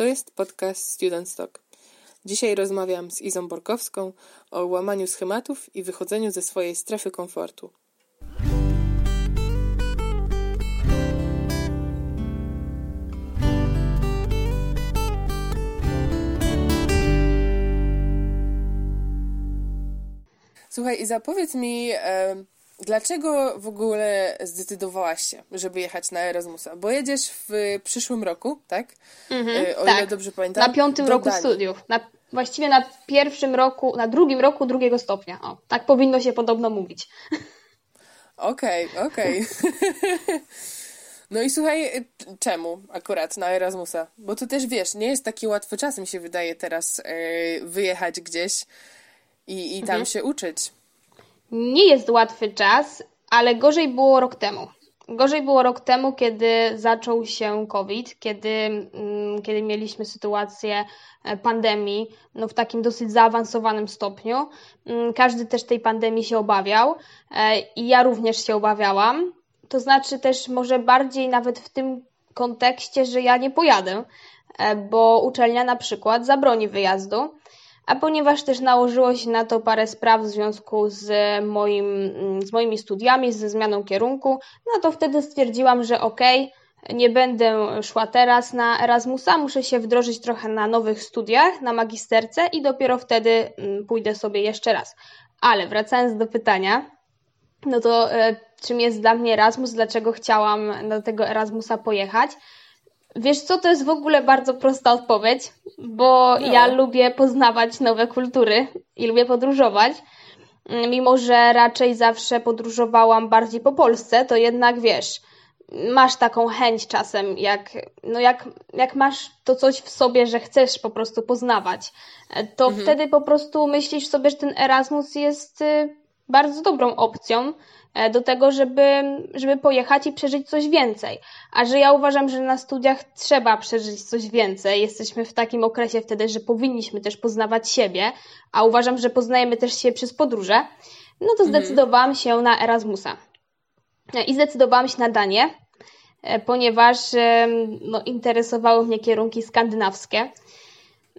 To jest podcast Student Talk. Dzisiaj rozmawiam z Izą Borkowską o łamaniu schematów i wychodzeniu ze swojej strefy komfortu. Słuchaj, Iza, powiedz mi, dlaczego w ogóle zdecydowałaś się, żeby jechać na Erasmusa? Bo jedziesz w przyszłym roku, tak? Mhm, E, o tak. ile dobrze pamiętam. Na piątym do roku Danii. studiów. Na, właściwie na pierwszym roku, na drugim roku drugiego stopnia. O, tak powinno się podobno mówić. Okej, okej. No i słuchaj, czemu akurat na Erasmusa? Bo to też wiesz, nie jest taki łatwy czas, mi się wydaje teraz e, wyjechać gdzieś i, i tam Mhm. się uczyć. Nie jest łatwy czas, ale gorzej było rok temu. Gorzej było rok temu, kiedy zaczął się COVID, kiedy, mm, kiedy mieliśmy sytuację e, pandemii no, w takim dosyć zaawansowanym stopniu. Mm, Każdy też tej pandemii się obawiał e, i ja również się obawiałam. To znaczy też może bardziej nawet w tym kontekście, że ja nie pojadę, e, bo uczelnia na przykład zabroni wyjazdu. A ponieważ też nałożyło się na to parę spraw w związku z, moim, z moimi studiami, ze zmianą kierunku, no to wtedy stwierdziłam, że okej, nie będę szła teraz na Erasmusa, muszę się wdrożyć trochę na nowych studiach, na magisterce i dopiero wtedy mm, pójdę sobie jeszcze raz. Ale wracając do pytania, no to e, czym jest dla mnie Erasmus, dlaczego chciałam do tego Erasmusa pojechać? Wiesz co, to jest w ogóle bardzo prosta odpowiedź, bo No. ja lubię poznawać nowe kultury i lubię podróżować. Mm, Mimo, że raczej zawsze podróżowałam bardziej po Polsce, to jednak wiesz, masz taką chęć czasem, jak, no jak, jak masz to coś w sobie, że chcesz po prostu poznawać, e, to wtedy po prostu myślisz sobie, że ten Erasmus jest y, bardzo dobrą opcją e, do tego, żeby, żeby pojechać i przeżyć coś więcej. A że ja uważam, że na studiach trzeba przeżyć coś więcej. Jesteśmy w takim okresie wtedy, że powinniśmy też poznawać siebie, a uważam, że poznajemy też się przez podróże, no to zdecydowałam się na Erasmusa. E, I zdecydowałam się na Danię, e, ponieważ no, interesowały mnie kierunki skandynawskie.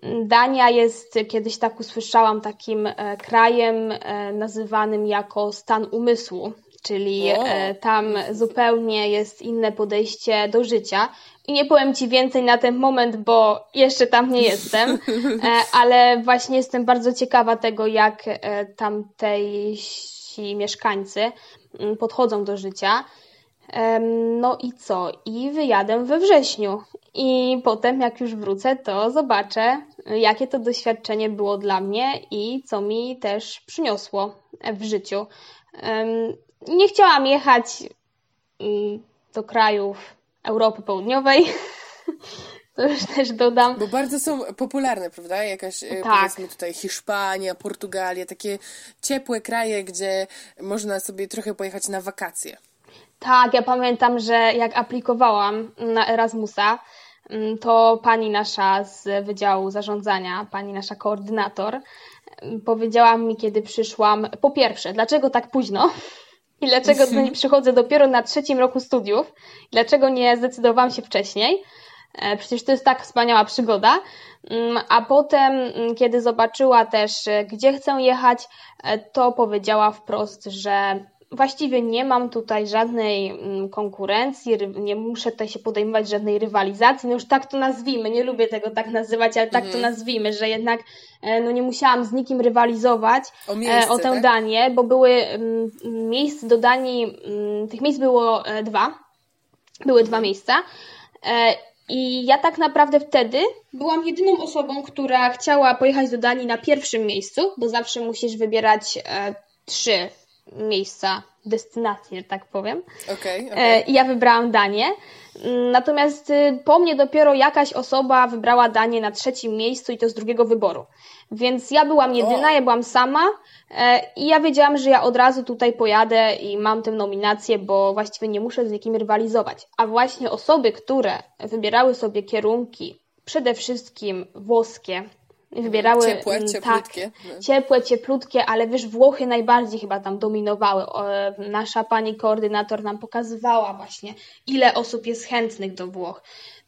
Dania jest, kiedyś tak usłyszałam, takim e, krajem e, nazywanym jako stan umysłu, czyli e, tam zupełnie jest inne podejście do życia. I nie powiem Ci więcej na ten moment, bo jeszcze tam nie jestem, ale właśnie jestem bardzo ciekawa tego, jak tamtejsi mieszkańcy mm, podchodzą do życia. No i co? I wyjadę we wrześniu. I potem, jak już wrócę, to zobaczę, jakie to doświadczenie było dla mnie i co mi też przyniosło w życiu. Nie chciałam jechać mm, do krajów Europy Południowej. To już też dodam. Bo bardzo są popularne, prawda? Jakaś, e, Tak. powiedzmy tutaj Hiszpania, Portugalia, takie ciepłe kraje, gdzie można sobie trochę pojechać na wakacje. Tak, ja pamiętam, że jak aplikowałam na Erasmusa, to pani nasza z Wydziału Zarządzania, pani nasza koordynator, mm, powiedziała mi, kiedy przyszłam, po pierwsze, dlaczego tak późno i dlaczego przychodzę dopiero na trzecim roku studiów, dlaczego nie zdecydowałam się wcześniej. E, Przecież to jest tak wspaniała przygoda. Mm, A potem, mm, kiedy zobaczyła też, e, gdzie chcę jechać, e, to powiedziała wprost, że właściwie nie mam tutaj żadnej mm, konkurencji, nie muszę tutaj się podejmować żadnej rywalizacji. No już tak to nazwijmy, nie lubię tego tak nazywać, ale tak to nazwijmy, że jednak e, no nie musiałam z nikim rywalizować O miejsce, e, o tę tak? Danię, bo były mm, miejsc do Danii, mm, tych miejsc było e, dwa, były dwa miejsca. I ja tak naprawdę wtedy byłam jedyną osobą, która chciała pojechać do Danii na pierwszym miejscu, bo zawsze musisz wybierać trzy miejsca, destynacje, że tak powiem. Okej, E. I ja wybrałam Danię. Natomiast y, po mnie dopiero jakaś osoba wybrała Danię na trzecim miejscu i to z drugiego wyboru. Więc ja byłam jedyna, O. ja byłam sama e, i ja wiedziałam, że ja od razu tutaj pojadę i mam tę nominację, bo właściwie nie muszę z nikim rywalizować. A właśnie osoby, które wybierały sobie kierunki przede wszystkim włoskie, wybierały Ciepłe, mm, cieplutkie. Tak, No. ciepłe, cieplutkie, ale wiesz, Włochy najbardziej chyba tam dominowały. E, Nasza pani koordynator nam pokazywała właśnie, ile osób jest chętnych do Włoch.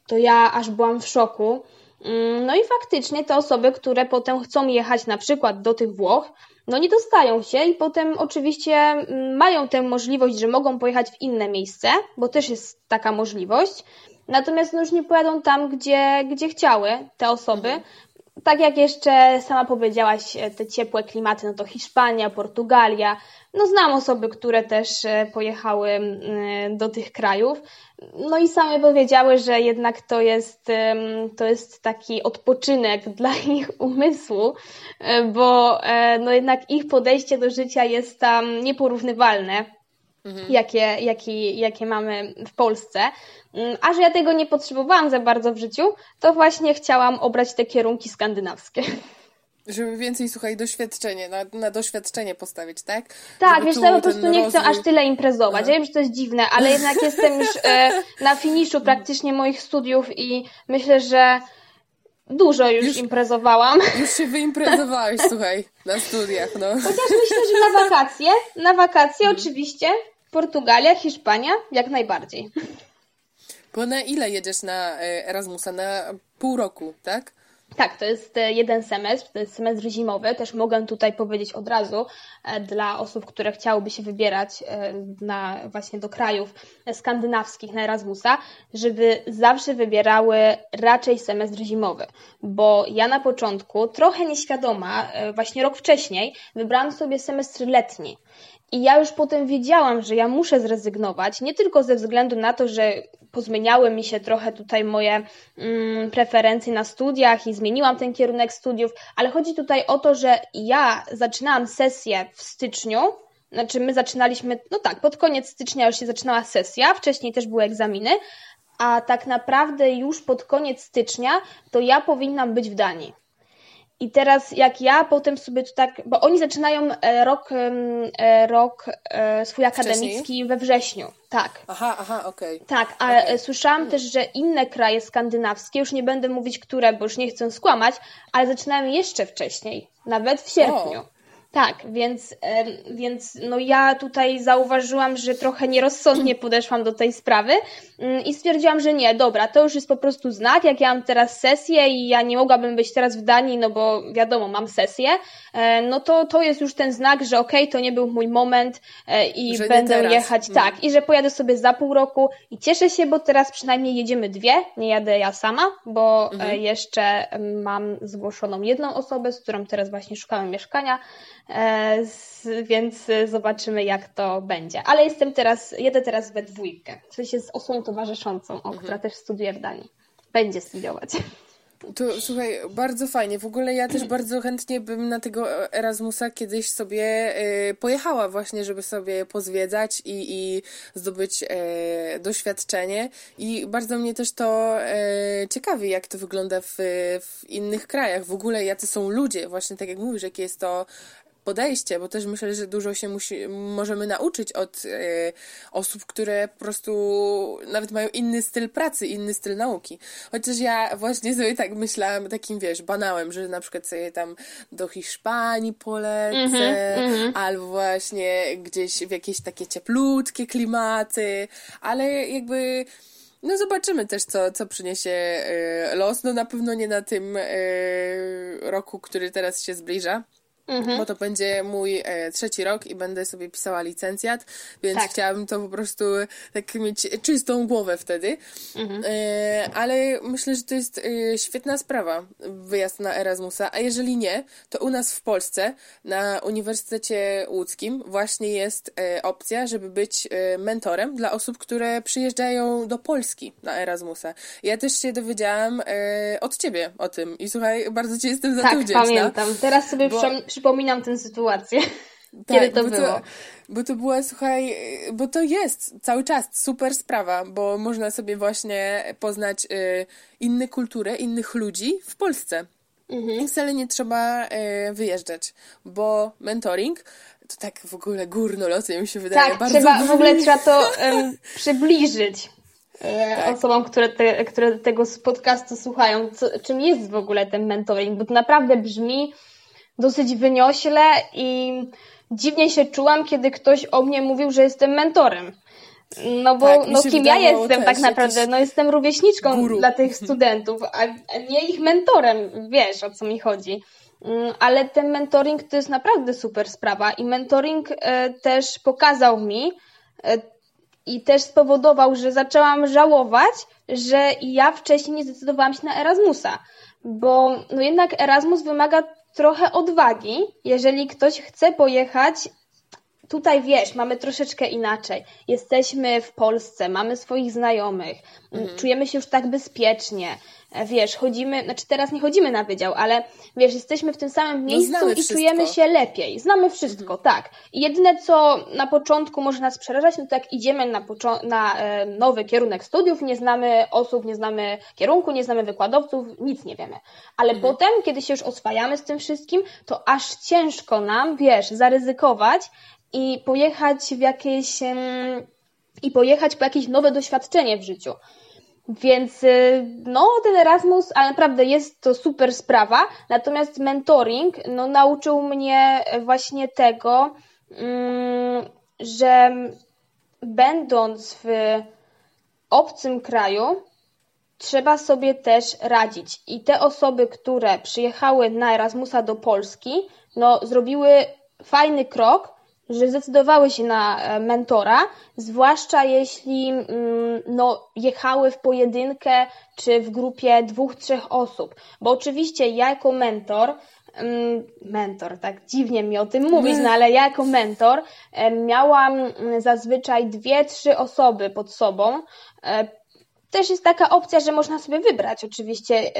To ja aż byłam w szoku, Mm, no i faktycznie te osoby, które potem chcą jechać na przykład do tych Włoch, no nie dostają się i potem oczywiście mm, mają tę możliwość, że mogą pojechać w inne miejsce, bo też jest taka możliwość. Natomiast no już nie pojadą tam, gdzie, gdzie chciały te osoby, mhm tak jak jeszcze sama powiedziałaś, e, te ciepłe klimaty, no to Hiszpania, Portugalia. No znam osoby, które też e, pojechały mm, do tych krajów. No i same powiedziały, że jednak to jest, to jest taki odpoczynek dla ich umysłu, e, bo no jednak ich podejście do życia jest tam nieporównywalne mhm. jakie, jakie, jakie mamy w Polsce. Mm, a że ja tego nie potrzebowałam za bardzo w życiu, to właśnie chciałam obrać te kierunki skandynawskie. Żeby więcej, słuchaj, doświadczenie, na, na doświadczenie postawić, tak? Tak, Żeby wiesz, ja po prostu nie chcę aż tyle imprezować. Aha. Ja wiem, że to jest dziwne, ale jednak jestem już e, na finiszu praktycznie moich studiów i myślę, że dużo już, już imprezowałam. Już się wyimprezowałeś, słuchaj, na studiach, no. Chociaż myślę, że na wakacje, na wakacje mhm. oczywiście, Portugalia, Hiszpania, jak najbardziej. Bo na ile jedziesz na e, Erasmusa? Na pół roku, tak? Tak, to jest e, jeden semestr, to jest semestr zimowy. Też mogę tutaj powiedzieć od razu e, dla osób, które chciałyby się wybierać na, właśnie do krajów skandynawskich na Erasmusa, żeby zawsze wybierały raczej semestr zimowy. Bo ja na początku, trochę nieświadoma, właśnie rok wcześniej, wybrałam sobie semestr letni. I ja już potem wiedziałam, że ja muszę zrezygnować, nie tylko ze względu na to, że pozmieniały mi się trochę tutaj moje mm, preferencje na studiach i zmieniłam ten kierunek studiów, ale chodzi tutaj o to, że ja zaczynałam sesję w styczniu, znaczy my zaczynaliśmy, no tak, pod koniec stycznia już się zaczynała sesja, wcześniej też były egzaminy, a tak naprawdę już pod koniec stycznia to ja powinnam być w Danii. I teraz jak ja potem sobie to tak, bo oni zaczynają e, rok, e, rok e, swój akademicki Wcześniej? we wrześniu. Tak. Aha, aha, okej. Okay. Tak, ale okay. słyszałam hmm. też, że inne kraje skandynawskie, już nie będę mówić które, bo już nie chcę skłamać, ale zaczynają jeszcze wcześniej, nawet w sierpniu. O. Tak, więc, więc no ja tutaj zauważyłam, że trochę nierozsądnie podeszłam do tej sprawy mm, i stwierdziłam, że nie, dobra, to już jest po prostu znak, jak ja mam teraz sesję i ja nie mogłabym być teraz w Danii, no bo wiadomo, mam sesję, e, no to to jest już ten znak, że okej, okay, to nie był mój moment e, i że będę jechać, hmm. tak, i że pojadę sobie za pół roku i cieszę się, bo teraz przynajmniej jedziemy dwie, nie jadę ja sama, bo e, mhm. jeszcze mam zgłoszoną jedną osobę, z którą teraz właśnie szukamy mieszkania, E, więc zobaczymy, jak to będzie. Ale jestem teraz, jedę teraz we dwójkę, w sensie z osobą towarzyszącą, o, mhm. która też studiuje w Danii. Będzie studiować. To słuchaj, bardzo fajnie. W ogóle ja też bardzo chętnie bym na tego Erasmusa kiedyś sobie y, pojechała właśnie, żeby sobie pozwiedzać i, i zdobyć y, doświadczenie. I bardzo mnie też to y, ciekawi, jak to wygląda w, w innych krajach. W ogóle jacy są ludzie, właśnie tak jak mówisz, jakie jest to podejście, bo też myślę, że dużo się musi, możemy nauczyć od e, osób, które po prostu nawet mają inny styl pracy, inny styl nauki. Chociaż ja właśnie sobie tak myślałam, takim wiesz, banałem, że na przykład sobie tam do Hiszpanii polecę, mm -hmm, albo właśnie gdzieś w jakieś takie cieplutkie klimaty, ale jakby no zobaczymy też, co, co przyniesie y, los. No na pewno nie na tym y, roku, który teraz się zbliża. Mhm. Bo to będzie mój e, trzeci rok i będę sobie pisała licencjat, więc tak. chciałabym to po prostu tak mieć czystą głowę wtedy. Mhm. E, ale myślę, że to jest e, świetna sprawa, wyjazd na Erasmusa. A jeżeli nie, to u nas w Polsce na Uniwersytecie Łódzkim właśnie jest e, opcja, żeby być e, mentorem dla osób, które przyjeżdżają do Polski na Erasmusa. Ja też się dowiedziałam e, od ciebie o tym i słuchaj, bardzo ci jestem za tak, to wdzięczna. Tak, pamiętam. Teraz sobie bo przypominam tę sytuację. Tak, Kiedy to bo było? To, bo to była, słuchaj, bo to jest cały czas super sprawa, bo można sobie właśnie poznać y, inne kultury, innych ludzi w Polsce. Mhm. I wcale nie trzeba y, wyjeżdżać, bo mentoring to tak w ogóle górnolotnie mi się wydaje tak, bardzo... Trzeba, w ogóle trzeba to przybliżyć e, tak. osobom, które, te, które tego podcastu słuchają, co, czym jest w ogóle ten mentoring, bo to naprawdę brzmi dosyć wyniośle i dziwnie się czułam, kiedy ktoś o mnie mówił, że jestem mentorem. No bo tak, no, kim ja jestem tak naprawdę? No jestem rówieśniczką guru. dla tych studentów, a nie ich mentorem. Wiesz, o co mi chodzi. Mm, ale ten mentoring to jest naprawdę super sprawa i mentoring e, też pokazał mi e, i też spowodował, że zaczęłam żałować, że ja wcześniej nie zdecydowałam się na Erasmusa, bo no jednak Erasmus wymaga trochę odwagi, jeżeli ktoś chce pojechać tutaj wiesz, mamy troszeczkę inaczej. Jesteśmy w Polsce, mamy swoich znajomych, mhm. czujemy się już tak bezpiecznie. E, wiesz, chodzimy, znaczy teraz nie chodzimy na wydział, ale wiesz, jesteśmy w tym samym no, miejscu no, i czujemy się lepiej. Znamy wszystko, mhm. tak. I jedyne, co na początku może nas przerażać, no to jak idziemy na, na e, nowy kierunek studiów, nie znamy osób, nie znamy kierunku, nie znamy wykładowców, nic nie wiemy. Ale mhm. potem, kiedy się już oswajamy z tym wszystkim, to aż ciężko nam, wiesz, zaryzykować i pojechać w jakieś i pojechać po jakieś nowe doświadczenie w życiu. Więc y, no, ten Erasmus, ale naprawdę jest to super sprawa. Natomiast mentoring no, nauczył mnie właśnie tego, mm, że będąc w obcym kraju, trzeba sobie też radzić. I te osoby, które przyjechały na Erasmusa do Polski, no, zrobiły fajny krok, że zdecydowały się na e, mentora, zwłaszcza jeśli mm, no, jechały w pojedynkę czy w grupie dwóch, trzech osób. Bo oczywiście ja jako mentor, mm, mentor, tak dziwnie mi o tym mówić, no ale ja jako mentor e, miałam zazwyczaj dwie, trzy osoby pod sobą. E, też jest taka opcja, że można sobie wybrać oczywiście,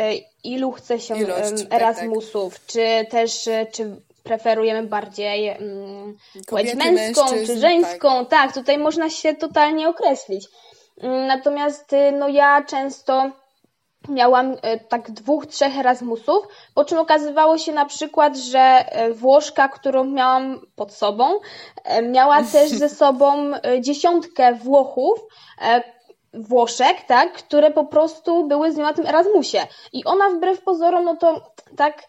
ilu chce się Ilość, Erasmusów, tak, tak. czy też czy preferujemy bardziej mm, płeć męską czy żeńską. Tak. tak, tutaj można się totalnie określić. Mm, natomiast y, no ja często miałam y, tak dwóch, trzech Erasmusów, po czym okazywało się na przykład, że y, Włoszka, którą miałam pod sobą, miała też ze sobą dziesiątkę Włochów, Włoszek, tak, które po prostu były z nią na tym Erasmusie. I ona wbrew pozorom, no to tak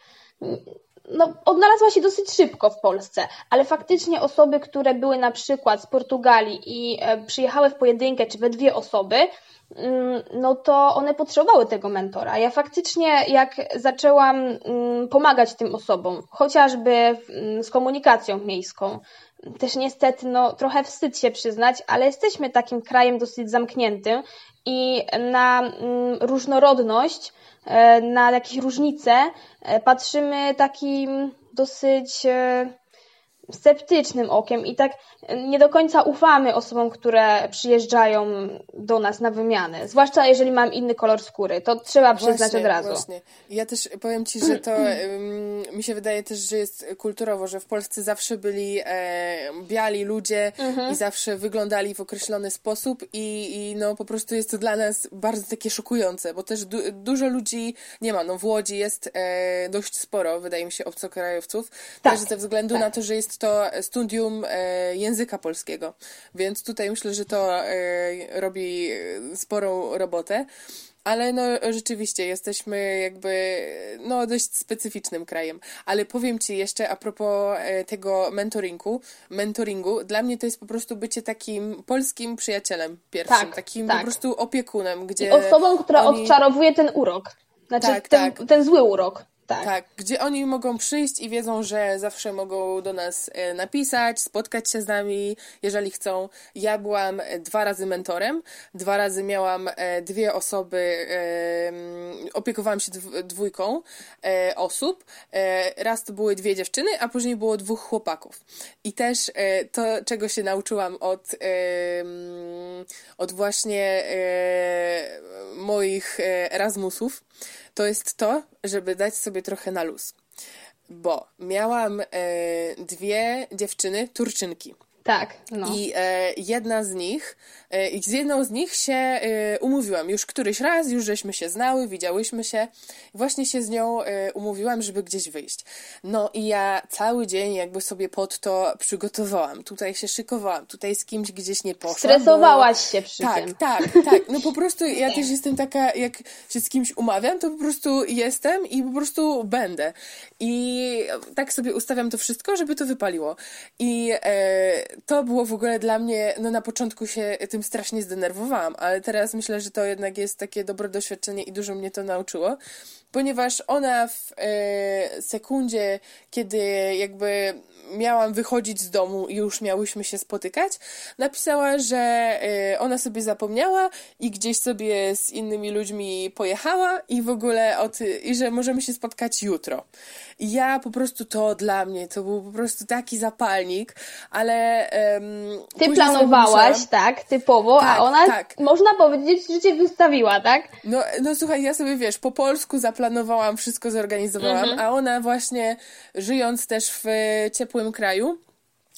no, odnalazła się dosyć szybko w Polsce, ale faktycznie osoby, które były na przykład z Portugalii i e, przyjechały w pojedynkę czy we dwie osoby, mm, no to one potrzebowały tego mentora. Ja faktycznie, jak zaczęłam mm, pomagać tym osobom, chociażby mm, z komunikacją miejską, też niestety, no, trochę wstyd się przyznać, ale jesteśmy takim krajem dosyć zamkniętym i na różnorodność E, na jakieś różnice e, patrzymy takim dosyć e, sceptycznym okiem i tak nie do końca ufamy osobom, które przyjeżdżają do nas na wymianę. Zwłaszcza jeżeli mam inny kolor skóry. To trzeba przyznać właśnie, od razu. Właśnie. Ja też powiem Ci, że to mi się wydaje też, że jest kulturowo, że w Polsce zawsze byli e, biali ludzie mhm. i zawsze wyglądali w określony sposób i, i no po prostu jest to dla nas bardzo takie szokujące, bo też du dużo ludzi nie ma. No w Łodzi jest e, dość sporo, wydaje mi się, obcokrajowców. Tak, też ze względu tak. na to, że jest to studium e, języka polskiego. Więc tutaj myślę, że to e, robi sporą robotę. Ale no rzeczywiście jesteśmy jakby no dość specyficznym krajem. Ale powiem Ci jeszcze a propos e, tego mentoringu, mentoringu, dla mnie to jest po prostu bycie takim polskim przyjacielem pierwszym, tak, takim tak. po prostu opiekunem, gdzie... Osobą, która oni... odczarowuje ten urok. Znaczy tak, ten, tak. ten zły urok. Tak. tak, gdzie oni mogą przyjść i wiedzą, że zawsze mogą do nas e, napisać, spotkać się z nami, jeżeli chcą. Ja byłam dwa razy mentorem, dwa razy miałam e, dwie osoby, opiekowałam się dwójką e, osób. Raz to były dwie dziewczyny, a później było dwóch chłopaków. I też to, czego się nauczyłam od, od właśnie moich Erasmusów, to jest to, żeby dać sobie trochę na luz. Bo miałam e, dwie dziewczyny, Turczynki. Tak. No. I e, jedna z nich, i z jedną z nich się e, umówiłam. Już któryś raz, już żeśmy się znały, widziałyśmy się. Właśnie się z nią e, umówiłam, żeby gdzieś wyjść. No i ja cały dzień jakby sobie pod to przygotowałam. Tutaj się szykowałam, tutaj z kimś gdzieś nie poszłam. Stresowałaś bo... się przy tak, tym. Tak, tak, tak. No po prostu ja też jestem taka, jak się z kimś umawiam, to po prostu jestem i po prostu będę. I tak sobie ustawiam to wszystko, żeby to wypaliło. I e, to było w ogóle dla mnie, no na początku się tym strasznie zdenerwowałam, ale teraz myślę, że to jednak jest takie dobre doświadczenie i dużo mnie to nauczyło, ponieważ ona w e, sekundzie, kiedy jakby miałam wychodzić z domu i już miałyśmy się spotykać, napisała, że e, ona sobie zapomniała i gdzieś sobie z innymi ludźmi pojechała i w ogóle od, i że możemy się spotkać jutro. I ja po prostu to dla mnie, to był po prostu taki zapalnik, ale um, Ty planowałaś, tak, typowo, tak, a ona, tak. można powiedzieć, że cię wystawiła, tak? No, no słuchaj, ja sobie, wiesz, po polsku zaplanowałam, wszystko zorganizowałam, mhm. a ona właśnie, żyjąc też w ciepłym kraju,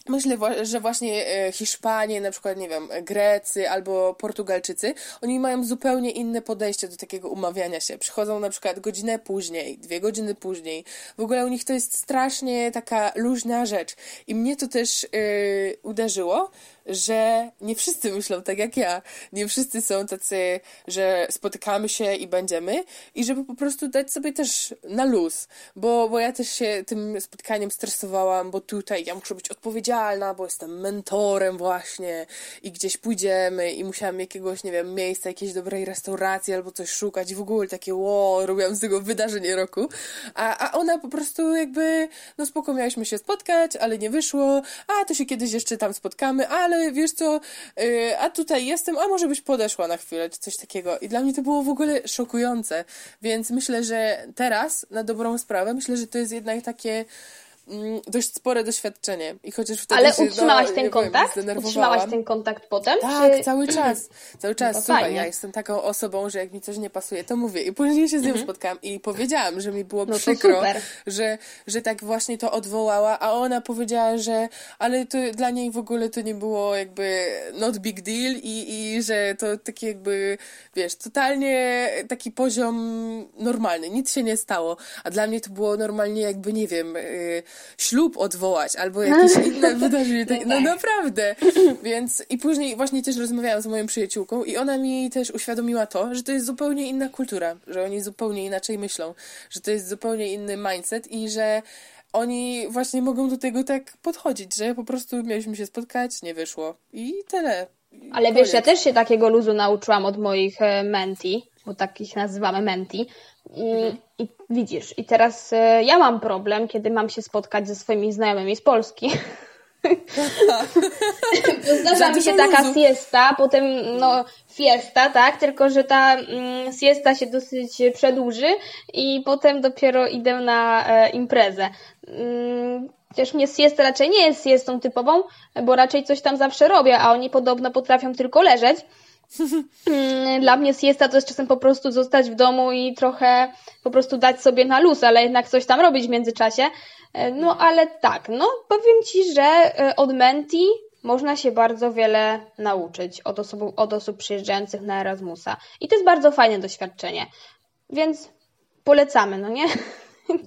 Myślę, że właśnie e, Hiszpanie, na przykład, nie wiem, Grecy albo Portugalczycy, oni mają zupełnie inne podejście do takiego umawiania się. Przychodzą na przykład godzinę później, dwie godziny później. W ogóle u nich to jest strasznie taka luźna rzecz. I mnie to też yy, uderzyło, że nie wszyscy myślą tak jak ja. Nie wszyscy są tacy, że spotykamy się i będziemy. I żeby po prostu dać sobie też na luz, bo, bo ja też się tym spotkaniem stresowałam, bo tutaj ja muszę być odpowiedzialna, bo jestem mentorem właśnie i gdzieś pójdziemy i musiałam jakiegoś, nie wiem, miejsca, jakiejś dobrej restauracji albo coś szukać. W ogóle takie wow, robiłam z tego wydarzenie roku, a, a ona po prostu jakby, no spoko, miałyśmy się spotkać, ale nie wyszło, a to się kiedyś jeszcze tam spotkamy, ale ale wiesz co, yy, a tutaj jestem, a może byś podeszła na chwilę, czy coś takiego. I dla mnie to było w ogóle szokujące. Więc myślę, że teraz, na dobrą sprawę, myślę, że to jest jednak takie dość spore doświadczenie i chociaż wtedy Ale się, utrzymałaś no, ten kontakt? Utrzymałaś ten kontakt potem? Tak, czy... cały czas. Cały czas. No Słuchaj, fajnie. ja jestem taką osobą, że jak mi coś nie pasuje, to mówię. I później się z nią mhm. spotkałam i powiedziałam, że mi było no przykro, że, że tak właśnie to odwołała, a ona powiedziała, że ale to dla niej w ogóle to nie było jakby not big deal i, i że to taki jakby, wiesz, totalnie taki poziom normalny. Nic się nie stało. A dla mnie to było normalnie jakby, nie wiem, yy, ślub odwołać albo jakieś inne wydarzenie. Tak, no naprawdę. Więc i później właśnie też rozmawiałam z moją przyjaciółką i ona mi też uświadomiła to, że to jest zupełnie inna kultura, że oni zupełnie inaczej myślą, że to jest zupełnie inny mindset i że oni właśnie mogą do tego tak podchodzić, że po prostu mieliśmy się spotkać, nie wyszło i tyle. Ale wiesz, ja też się takiego luzu nauczyłam od moich e, menti, bo takich nazywamy menti, Mhm. I widzisz, i teraz e, ja mam problem, kiedy mam się spotkać ze swoimi znajomymi z Polski. Zdarza mi się taka siesta, potem no fiesta, tak? Tylko, że ta mm, siesta się dosyć przedłuży i potem dopiero idę na e, imprezę. Mm, chociaż mnie siesta raczej nie jest siestą typową, bo raczej coś tam zawsze robię, a oni podobno potrafią tylko leżeć. Mm, dla mnie siesta to jest czasem po prostu zostać w domu i trochę po prostu dać sobie na luz, ale jednak coś tam robić w międzyczasie. E, no ale tak, no powiem Ci, że e, od Menti można się bardzo wiele nauczyć od osób, od osób przyjeżdżających na Erasmusa. I to jest bardzo fajne doświadczenie. Więc polecamy, no nie?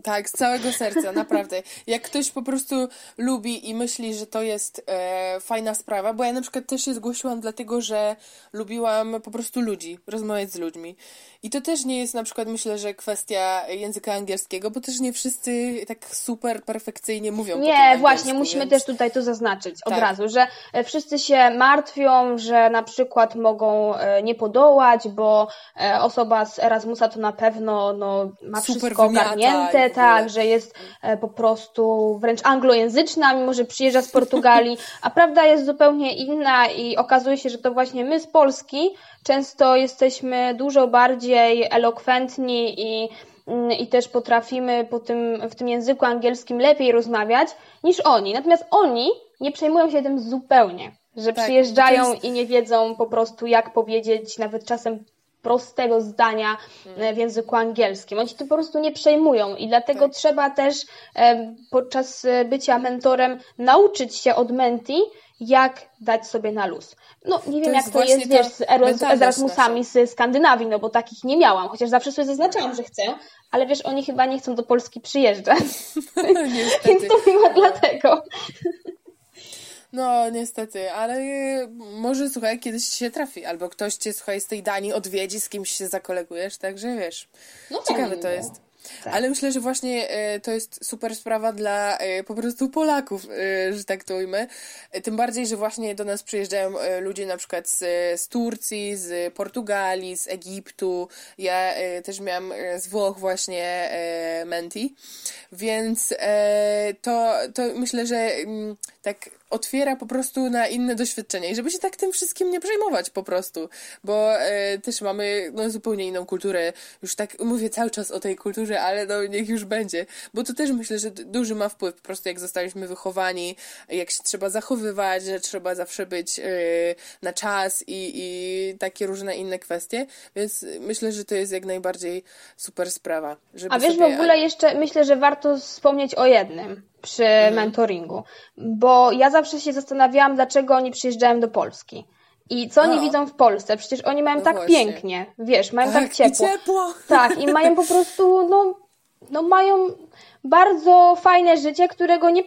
Tak, z całego serca, naprawdę. Jak ktoś po prostu lubi i myśli, że to jest e, fajna sprawa, bo ja na przykład też się zgłosiłam dlatego, że lubiłam po prostu ludzi, rozmawiać z ludźmi. I to też nie jest na przykład, myślę, że kwestia języka angielskiego, bo też nie wszyscy tak super perfekcyjnie mówią. Nie, właśnie, musimy więc... też tutaj to zaznaczyć od tak. razu, że e, wszyscy się martwią, że na przykład mogą e, nie podołać, bo e, osoba z Erasmusa to na pewno no, ma super wszystko ogarnięte, tak, że jest po prostu wręcz anglojęzyczna, mimo że przyjeżdża z Portugalii, a prawda jest zupełnie inna i okazuje się, że to właśnie my z Polski często jesteśmy dużo bardziej elokwentni i, mm, i też potrafimy po tym, w tym języku angielskim lepiej rozmawiać niż oni. Natomiast oni nie przejmują się tym zupełnie, że tak, przyjeżdżają jest... i nie wiedzą po prostu, jak powiedzieć nawet czasem prostego zdania hmm. w języku angielskim. Oni się tym po prostu nie przejmują i dlatego tak. trzeba też e, podczas bycia mentorem nauczyć się od menti, jak dać sobie na luz. No nie wiem, to jak to jest, wiesz, z, Erasmusami z Skandynawii, no bo takich nie miałam, chociaż zawsze sobie zaznaczałam, że chcę, ale wiesz, oni chyba nie chcą do Polski przyjeżdżać. Więc to chyba dlatego. No, niestety, ale może słuchaj, kiedyś ci się trafi, albo ktoś cię, słuchaj, z tej Danii odwiedzi, z kimś się zakolegujesz, także wiesz. No ciekawe to jest. Tak. Ale myślę, że właśnie e, to jest super sprawa dla e, po prostu Polaków, e, że tak to ujmę. Tym bardziej, że właśnie do nas przyjeżdżają ludzie na przykład z, z Turcji, z Portugalii, z Egiptu. Ja też miałam z Włoch właśnie menti. Więc to, to myślę, że mm, tak otwiera po prostu na inne doświadczenia i żeby się tak tym wszystkim nie przejmować po prostu, bo e, też mamy no, zupełnie inną kulturę. Już tak mówię cały czas o tej kulturze, ale no niech już będzie, bo to też myślę, że duży ma wpływ po prostu jak zostaliśmy wychowani, jak się trzeba zachowywać, że trzeba zawsze być e, na czas i, i takie różne inne kwestie, więc myślę, że to jest jak najbardziej super sprawa. A wiesz, sobie... w ogóle jeszcze myślę, że warto wspomnieć o jednym przy mhm. mentoringu, bo ja zawsze się zastanawiałam, dlaczego oni przyjeżdżają do Polski. I co oni widzą w Polsce? Przecież oni mają no tak właśnie. pięknie, wiesz, mają tak, tak ciepło. I ciepło. Tak, i mają po prostu, no, no mają bardzo fajne życie, którego nie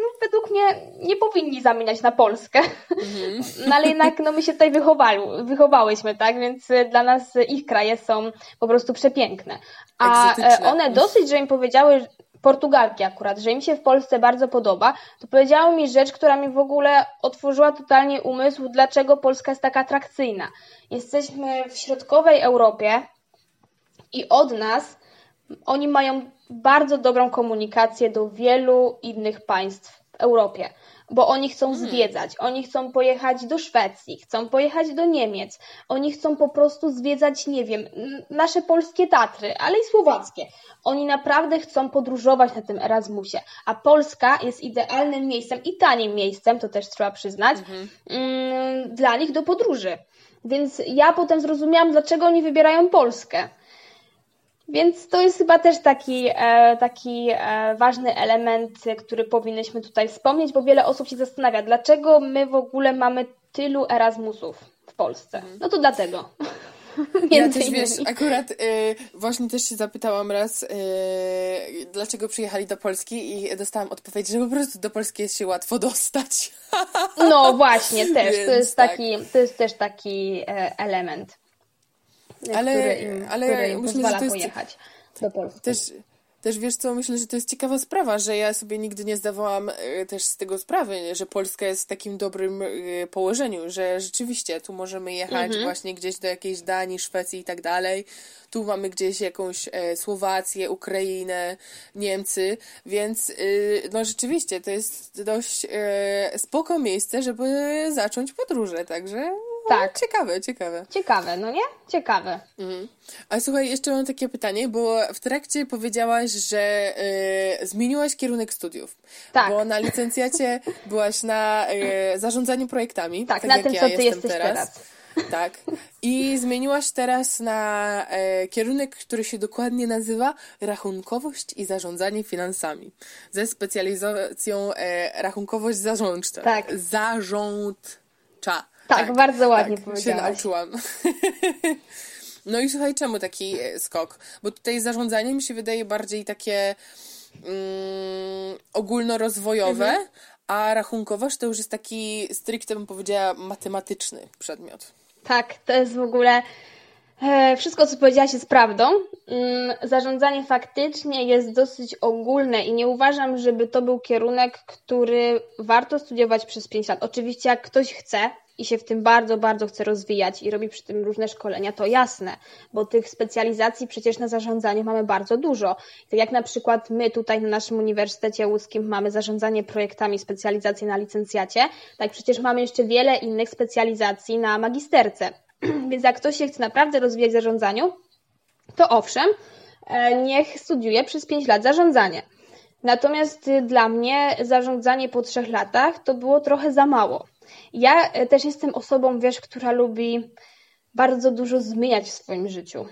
no, według mnie nie powinni zamieniać na Polskę. Mhm. No ale jednak no, my się tutaj wychowali, wychowałyśmy, tak? Więc dla nas ich kraje są po prostu przepiękne. A Egzotyczne. one dosyć, że im powiedziały, Portugalki akurat, że im się w Polsce bardzo podoba, to powiedziało mi rzecz, która mi w ogóle otworzyła totalnie umysł, dlaczego Polska jest taka atrakcyjna. Jesteśmy w środkowej Europie i od nas oni mają bardzo dobrą komunikację do wielu innych państw Europie bo oni chcą hmm. zwiedzać, oni chcą pojechać do Szwecji, chcą pojechać do Niemiec, oni chcą po prostu zwiedzać, nie wiem, nasze polskie Tatry, ale i słowackie. Oni naprawdę chcą podróżować na tym Erasmusie, a Polska jest idealnym miejscem i tanim miejscem, to też trzeba przyznać, mhm. mm, dla nich do podróży. Więc ja potem zrozumiałam, dlaczego oni wybierają Polskę. Więc to jest chyba też taki, e, taki e, ważny element, który powinnyśmy tutaj wspomnieć, bo wiele osób się zastanawia, dlaczego my w ogóle mamy tylu Erasmusów w Polsce. Mhm. No to dlatego. Ja też wiesz, akurat y, właśnie też się zapytałam raz, y, dlaczego przyjechali do Polski i dostałam odpowiedź, że po prostu do Polski jest się łatwo dostać. No właśnie, też. Więc, to, jest tak. taki, to jest też taki element ale, który im, ale który im myślę, że to jest, pojechać do Polski. Też, też wiesz co, myślę, że to jest ciekawa sprawa, że ja sobie nigdy nie zdawałam e, też z tego sprawy, że Polska jest w takim dobrym e, położeniu, że rzeczywiście tu możemy jechać mhm. właśnie gdzieś do jakiejś Danii, Szwecji i tak dalej. Tu mamy gdzieś jakąś e, Słowację, Ukrainę, Niemcy, więc no rzeczywiście to jest dość spoko miejsce, żeby zacząć podróże, także tak. ciekawe, ciekawe. Ciekawe, no nie? Ciekawe. Mhm. A słuchaj, jeszcze mam takie pytanie, bo w trakcie powiedziałaś, że y, zmieniłaś kierunek studiów. Tak. Bo na licencjacie byłaś na y, zarządzaniu projektami. Tak, tak na tym, ja co ty jesteś teraz. teraz. Tak. I zmieniłaś teraz na e, kierunek, który się dokładnie nazywa rachunkowość i zarządzanie finansami. Ze specjalizacją e, rachunkowość zarządcza. Tak. Zarządcza. Tak, tak bardzo ładnie tak, powiedziałaś. się nauczyłam. no i słuchaj, czemu taki e, skok? Bo tutaj zarządzanie mi się wydaje bardziej takie mm, ogólnorozwojowe, mhm. a rachunkowość to już jest taki stricte bym powiedziała matematyczny przedmiot. Tak, to jest w ogóle e, wszystko, co powiedziałaś, jest prawdą. Mm, zarządzanie faktycznie jest dosyć ogólne i nie uważam, żeby to był kierunek, który warto studiować przez 5 lat. Oczywiście, jak ktoś chce, i się w tym bardzo, bardzo chce rozwijać i robi przy tym różne szkolenia, to jasne, bo tych specjalizacji przecież na zarządzaniu mamy bardzo dużo. Tak jak na przykład my tutaj na naszym Uniwersytecie Łódzkim mamy zarządzanie projektami, specjalizację na licencjacie, tak przecież mamy jeszcze wiele innych specjalizacji na magisterce. Więc jak ktoś się chce naprawdę rozwijać w zarządzaniu, to owszem, e, niech studiuje przez 5 lat zarządzanie. Natomiast y, dla mnie zarządzanie po trzech latach to było trochę za mało. Ja e, też jestem osobą, wiesz, która lubi bardzo dużo zmieniać w swoim życiu.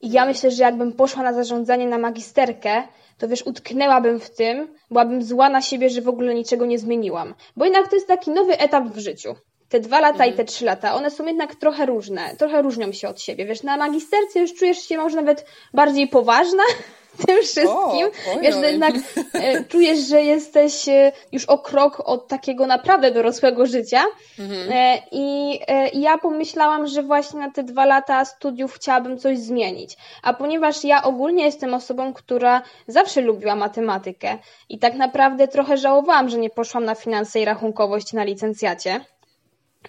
I ja myślę, że jakbym poszła na zarządzanie na magisterkę, to wiesz, utknęłabym w tym, byłabym zła na siebie, że w ogóle niczego nie zmieniłam. Bo jednak to jest taki nowy etap w życiu. Te dwa lata mhm. i te trzy lata, one są jednak trochę różne, trochę różnią się od siebie. Wiesz, na magisterce już czujesz się może nawet bardziej poważna, tym wszystkim. O, Wiesz, jednak e, czujesz, że jesteś e, już o krok od takiego naprawdę dorosłego życia. Mhm. E, I ja pomyślałam, że właśnie na te dwa lata studiów chciałabym coś zmienić. A ponieważ ja ogólnie jestem osobą, która zawsze lubiła matematykę i tak naprawdę trochę żałowałam, że nie poszłam na finanse i rachunkowość na licencjacie.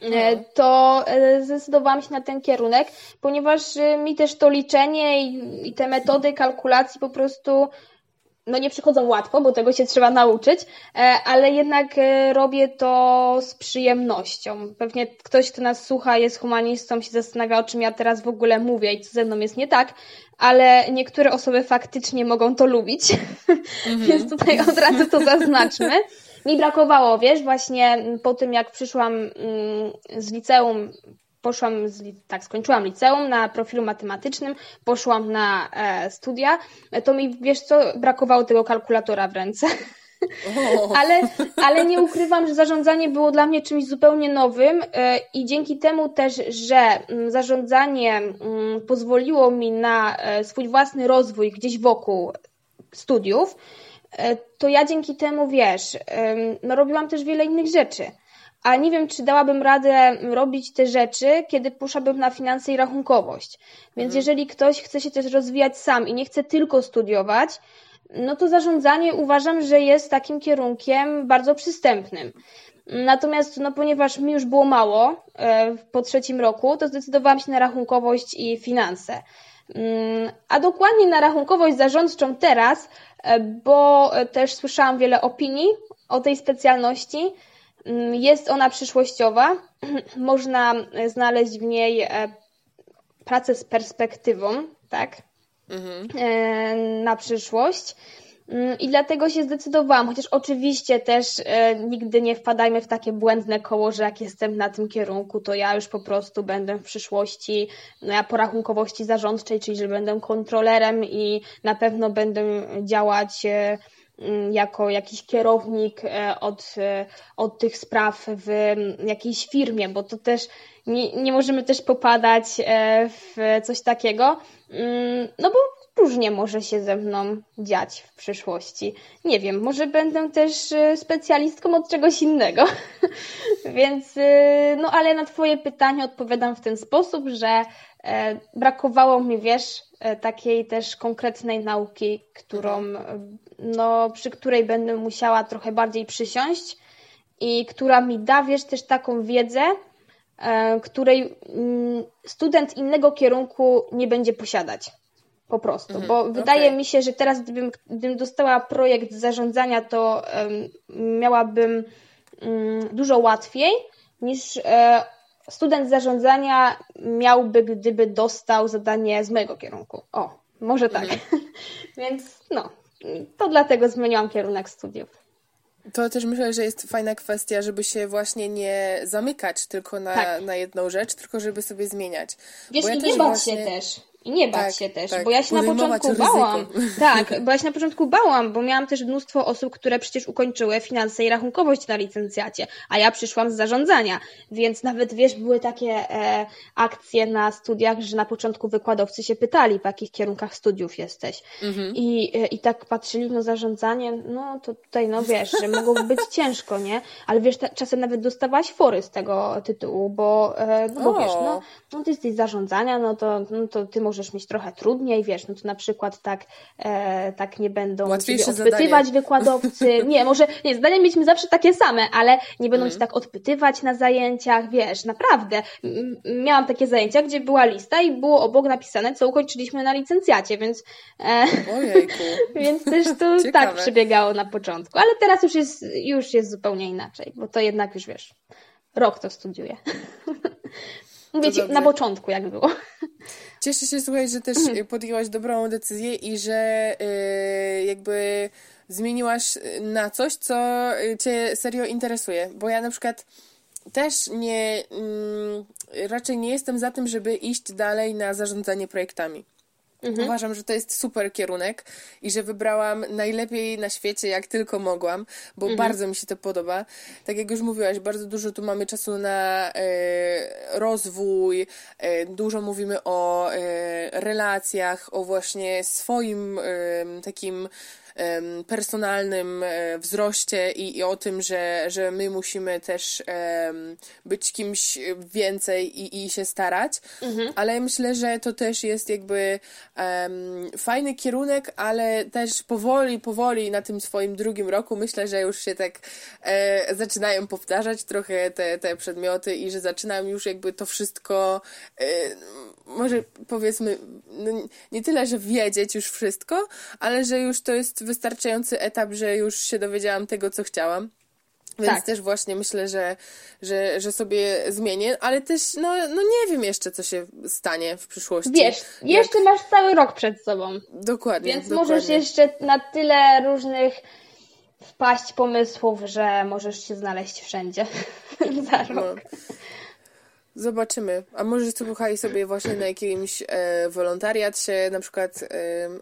No. to zdecydowałam się na ten kierunek, ponieważ e, mi też to liczenie i, i te metody kalkulacji po prostu no nie przychodzą łatwo, bo tego się trzeba nauczyć, e, ale jednak robię to z przyjemnością. Pewnie ktoś, kto nas słucha, jest humanistą, się zastanawia, o czym ja teraz w ogóle mówię i co ze mną jest nie tak, ale niektóre osoby faktycznie mogą to lubić, mm -hmm. więc tutaj od razu to zaznaczmy mi brakowało, wiesz, właśnie po tym jak przyszłam mm, z liceum, poszłam, z, tak, skończyłam liceum na profilu matematycznym, poszłam na e, studia, to mi, wiesz co, brakowało tego kalkulatora w ręce. ale, ale nie ukrywam, że zarządzanie było dla mnie czymś zupełnie nowym e, i dzięki temu też, że mm, zarządzanie mm, pozwoliło mi na e, swój własny rozwój gdzieś wokół studiów, to ja dzięki temu, wiesz, no robiłam też wiele innych rzeczy. A nie wiem, czy dałabym radę robić te rzeczy, kiedy poszłabym na finanse i rachunkowość. Więc mhm. jeżeli ktoś chce się też rozwijać sam i nie chce tylko studiować, no to zarządzanie uważam, że jest takim kierunkiem bardzo przystępnym. Natomiast, no, ponieważ mi już było mało e, po trzecim roku, to zdecydowałam się na rachunkowość i finanse. A dokładnie na rachunkowość zarządczą teraz, e, bo też słyszałam wiele opinii o tej specjalności. Mm, jest ona przyszłościowa. Można znaleźć w niej e, pracę z perspektywą, tak? Mhm. E, na przyszłość. Mm, I dlatego się zdecydowałam, chociaż oczywiście też e, nigdy nie wpadajmy w takie błędne koło, że jak jestem na tym kierunku, to ja już po prostu będę w przyszłości no ja po rachunkowości zarządczej, czyli że będę kontrolerem i na pewno będę działać e, mm, jako jakiś kierownik e, od, od tych spraw w jakiejś firmie, bo to też nie, nie możemy też popadać w coś takiego, mm, no bo różnie może się ze mną dziać w przyszłości. Nie wiem, może będę też e, specjalistką od czegoś innego. Więc, e, no ale na Twoje pytanie odpowiadam w ten sposób, że e, brakowało mi, wiesz, takiej też konkretnej nauki, którą, no, przy której będę musiała trochę bardziej przysiąść i która mi da, wiesz, też taką wiedzę, której mm, student innego kierunku nie będzie posiadać. Po prostu, mhm, bo wydaje okay. mi się, że teraz gdybym, gdybym dostała projekt zarządzania, to um, miałabym um, dużo łatwiej niż e, student zarządzania miałby, gdyby dostał zadanie z mojego kierunku. O, może tak. Mhm. Więc no, to dlatego zmieniłam kierunek studiów. To też myślę, że jest fajna kwestia, żeby się właśnie nie zamykać tylko na, tak. na jedną rzecz, tylko żeby sobie zmieniać. Wiesz, ja i nie bać właśnie... się też. I nie bać tak, się też, tak. bo ja się na początku bałam. Tak, bo ja się na początku bałam, bo miałam też mnóstwo osób, które przecież ukończyły finanse i rachunkowość na licencjacie, a ja przyszłam z zarządzania, więc nawet wiesz, były takie e, akcje na studiach, że na początku wykładowcy się pytali, w jakich kierunkach studiów jesteś. Mhm. I, e, I tak patrzyli, no zarządzanie, no to tutaj, no wiesz, że mogło być ciężko, nie? Ale wiesz, czasem nawet dostawałaś fory z tego tytułu, bo, e, no bo wiesz, no, no ty jesteś zarządzania, no to, no to ty możesz mieć trochę trudniej, wiesz, no to na przykład tak, e, tak nie będą Łatwiejsze ciebie odpytywać zadanie. wykładowcy. Nie, może, nie, zdania mieliśmy zawsze takie same, ale nie będą mm. cię tak odpytywać na zajęciach, wiesz, naprawdę. Miałam takie zajęcia, gdzie była lista i było obok napisane, co ukończyliśmy na licencjacie, więc, e, więc też to tak przebiegało na początku, ale teraz już jest, już jest zupełnie inaczej, bo to jednak już wiesz, rok to studiuję. Mówię ci, na początku jak było. Cieszę się, słuchaj, że też mhm. podjęłaś dobrą decyzję i że yy, jakby zmieniłaś na coś, co cię serio interesuje. Bo ja na przykład też nie, yy, raczej nie jestem za tym, żeby iść dalej na zarządzanie projektami. Mhm. Uważam, że to jest super kierunek i że wybrałam najlepiej na świecie, jak tylko mogłam, bo mhm. bardzo mi się to podoba. Tak jak już mówiłaś, bardzo dużo tu mamy czasu na e, rozwój, e, dużo mówimy o e, relacjach, o właśnie swoim e, takim personalnym e, wzroście i, i, o tym, że, że my musimy też być kimś więcej i, i się starać, mhm. ale myślę, że to też jest jakby fajny kierunek, ale też powoli, powoli na tym swoim drugim roku myślę, że już się tak e, zaczynają powtarzać trochę te, te przedmioty i że zaczynam już jakby to wszystko e, może powiedzmy, no nie tyle, że wiedzieć już wszystko, ale że już to jest wystarczający etap, że już się dowiedziałam tego, co chciałam. Więc tak. też właśnie myślę, że, że, że sobie zmienię, ale też no, no nie wiem jeszcze, co się stanie w przyszłości. Wiesz, jeszcze masz cały rok przed sobą. Dokładnie. Więc dokładnie. możesz jeszcze na tyle różnych wpaść pomysłów, że możesz się znaleźć wszędzie za rok. No. Zobaczymy. A może słuchaj sobie właśnie na jakimś e, wolontariat się na przykład e,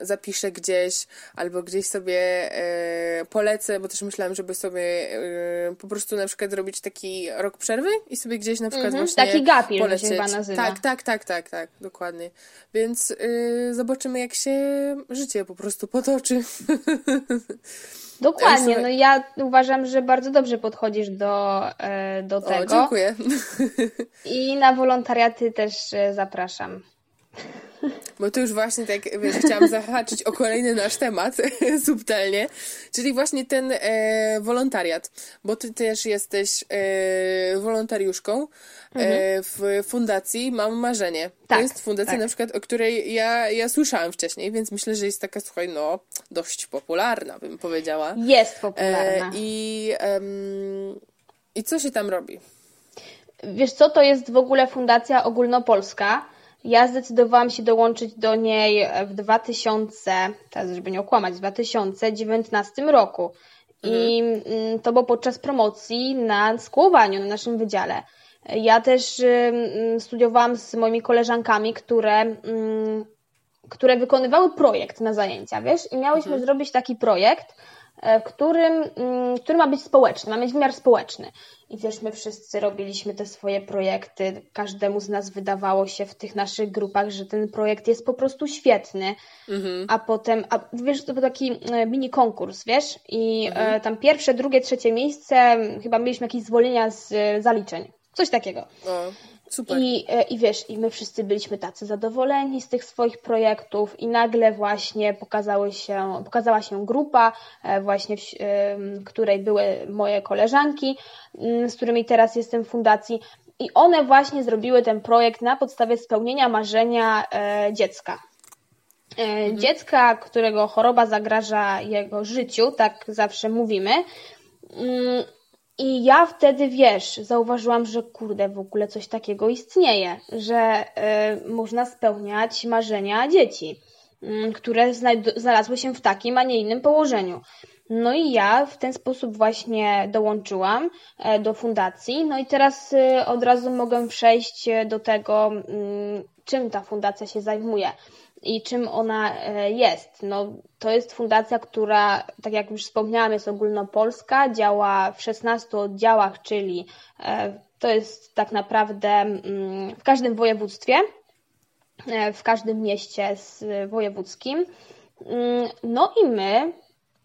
zapiszę gdzieś, albo gdzieś sobie e, polecę, bo też myślałam, żeby sobie e, po prostu na przykład zrobić taki rok przerwy i sobie gdzieś na przykład -hmm. właśnie Taki gapil polecieć. się chyba nazywa. Tak, tak, tak, tak, tak, dokładnie. Więc e, zobaczymy, jak się życie po prostu potoczy. Dokładnie, no ja uważam, że bardzo dobrze podchodzisz do, e, do tego. O, dziękuję. I na wolontariaty też e, zapraszam. Bo tu już właśnie tak, wiesz, chciałam zahaczyć o kolejny nasz temat subtelnie, czyli właśnie ten e, wolontariat, bo ty też jesteś e, wolontariuszką e, mhm. w fundacji Mam Marzenie. Tak, to jest fundacja tak. na przykład, o której ja, ja słyszałam wcześniej, więc myślę, że jest taka, słuchaj, no, dość popularna, bym powiedziała. Jest popularna. E, I, I co się tam robi? Wiesz co, to jest w ogóle fundacja ogólnopolska, ja zdecydowałam się dołączyć do niej w 2000, teraz żeby nie okłamać, w 2019 roku. I mhm. mm, to było podczas promocji na skłowaniu na naszym wydziale. Ja też studiowałam z moimi koleżankami, które, które wykonywały projekt na zajęcia, wiesz, i miałyśmy mhm. zrobić taki projekt, którym, mm, który ma być społeczny, ma mieć wymiar społeczny. I wiesz, my wszyscy robiliśmy te swoje projekty, każdemu z nas wydawało się w tych naszych grupach, że ten projekt jest po prostu świetny, mhm. a potem, a wiesz, to był taki e, mini konkurs, wiesz, i e, mhm. tam pierwsze, drugie, trzecie miejsce, chyba mieliśmy jakieś zwolnienia z zaliczeń, coś takiego. O. Super. I, e, I wiesz, i my wszyscy byliśmy tacy zadowoleni z tych swoich projektów i nagle właśnie pokazały się, pokazała się grupa, e, właśnie w której były moje koleżanki, z którymi teraz jestem w fundacji i one właśnie zrobiły ten projekt na podstawie spełnienia marzenia e, dziecka. Mhm. Dziecka, którego choroba zagraża jego życiu, tak zawsze mówimy. I ja wtedy, wiesz, zauważyłam, że kurde, w ogóle coś takiego istnieje, że y, można spełniać marzenia dzieci, y, które znalazły się w takim, a nie innym położeniu. No i ja w ten sposób właśnie dołączyłam y, do fundacji. No i teraz y, od razu mogę przejść do tego, mm, czym ta fundacja się zajmuje i czym ona e, jest. No, to jest fundacja, która, tak jak już wspomniałam, jest ogólnopolska, działa w 16 oddziałach, czyli e, to jest tak naprawdę mm, w każdym województwie, e, w każdym mieście wojewódzkim. Mm, no i my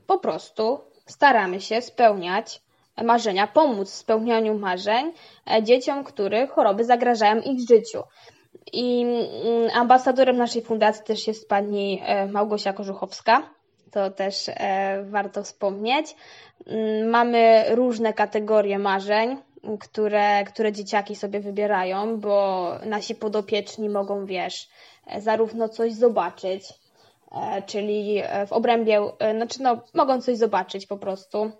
po prostu staramy się spełniać marzenia, pomóc w spełnianiu marzeń dzieciom, których choroby zagrażają ich życiu. I mm, ambasadorem naszej fundacji też jest pani e, Małgosia Korzuchowska. To też e, warto wspomnieć. Mm, mamy różne kategorie marzeń, które, które dzieciaki sobie wybierają, bo nasi podopieczni mogą, wiesz, e, zarówno coś zobaczyć, czyli w obrębie, znaczy no, mogą coś zobaczyć po prostu,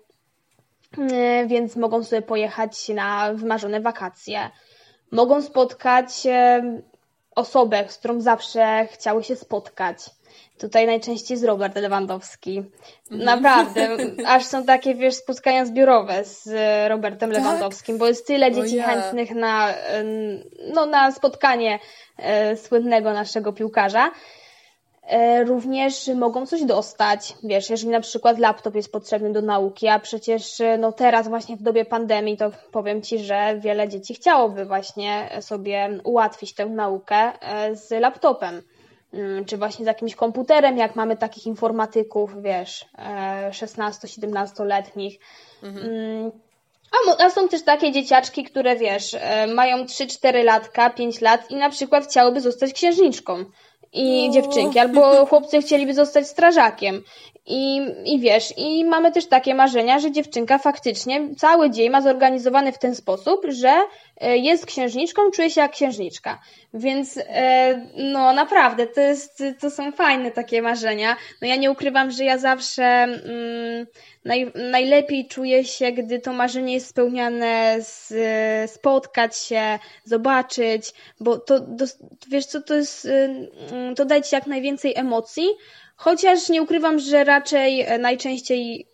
więc mogą sobie pojechać na wymarzone wakacje, mogą spotkać osobę, z którą zawsze chciały się spotkać. Tutaj najczęściej jest Robert Lewandowski. Mhm. Naprawdę, aż są takie, wiesz, spotkania zbiorowe z Robertem tak? Lewandowskim, bo jest tyle dzieci ja. chętnych na, no, na spotkanie e, słynnego naszego piłkarza. E, również mogą coś dostać. Wiesz, jeżeli na przykład laptop jest potrzebny do nauki, a przecież e, no teraz właśnie w dobie pandemii to powiem Ci, że wiele dzieci chciałoby właśnie sobie ułatwić tę naukę e, z laptopem. Mm, czy właśnie z jakimś komputerem, jak mamy takich informatyków, wiesz, 16-17-letnich. Mhm. Mm, a, są też takie dzieciaczki, które wiesz, mają 3-4 latka, 5 lat i na przykład chciałyby zostać księżniczką i dziewczynki, albo chłopcy chcieliby zostać strażakiem. I, I wiesz, i mamy też takie marzenia, że dziewczynka faktycznie cały dzień ma zorganizowany w ten sposób, że jest księżniczką, czuje się jak księżniczka. Więc e, no naprawdę, to, jest, to są fajne takie marzenia. No ja nie ukrywam, że ja zawsze mm, naj, najlepiej czuję się, gdy to marzenie jest spełniane, z, spotkać się, zobaczyć, bo to, to wiesz co, to jest, mm, to daje ci jak najwięcej emocji, Chociaż nie ukrywam, że raczej e, najczęściej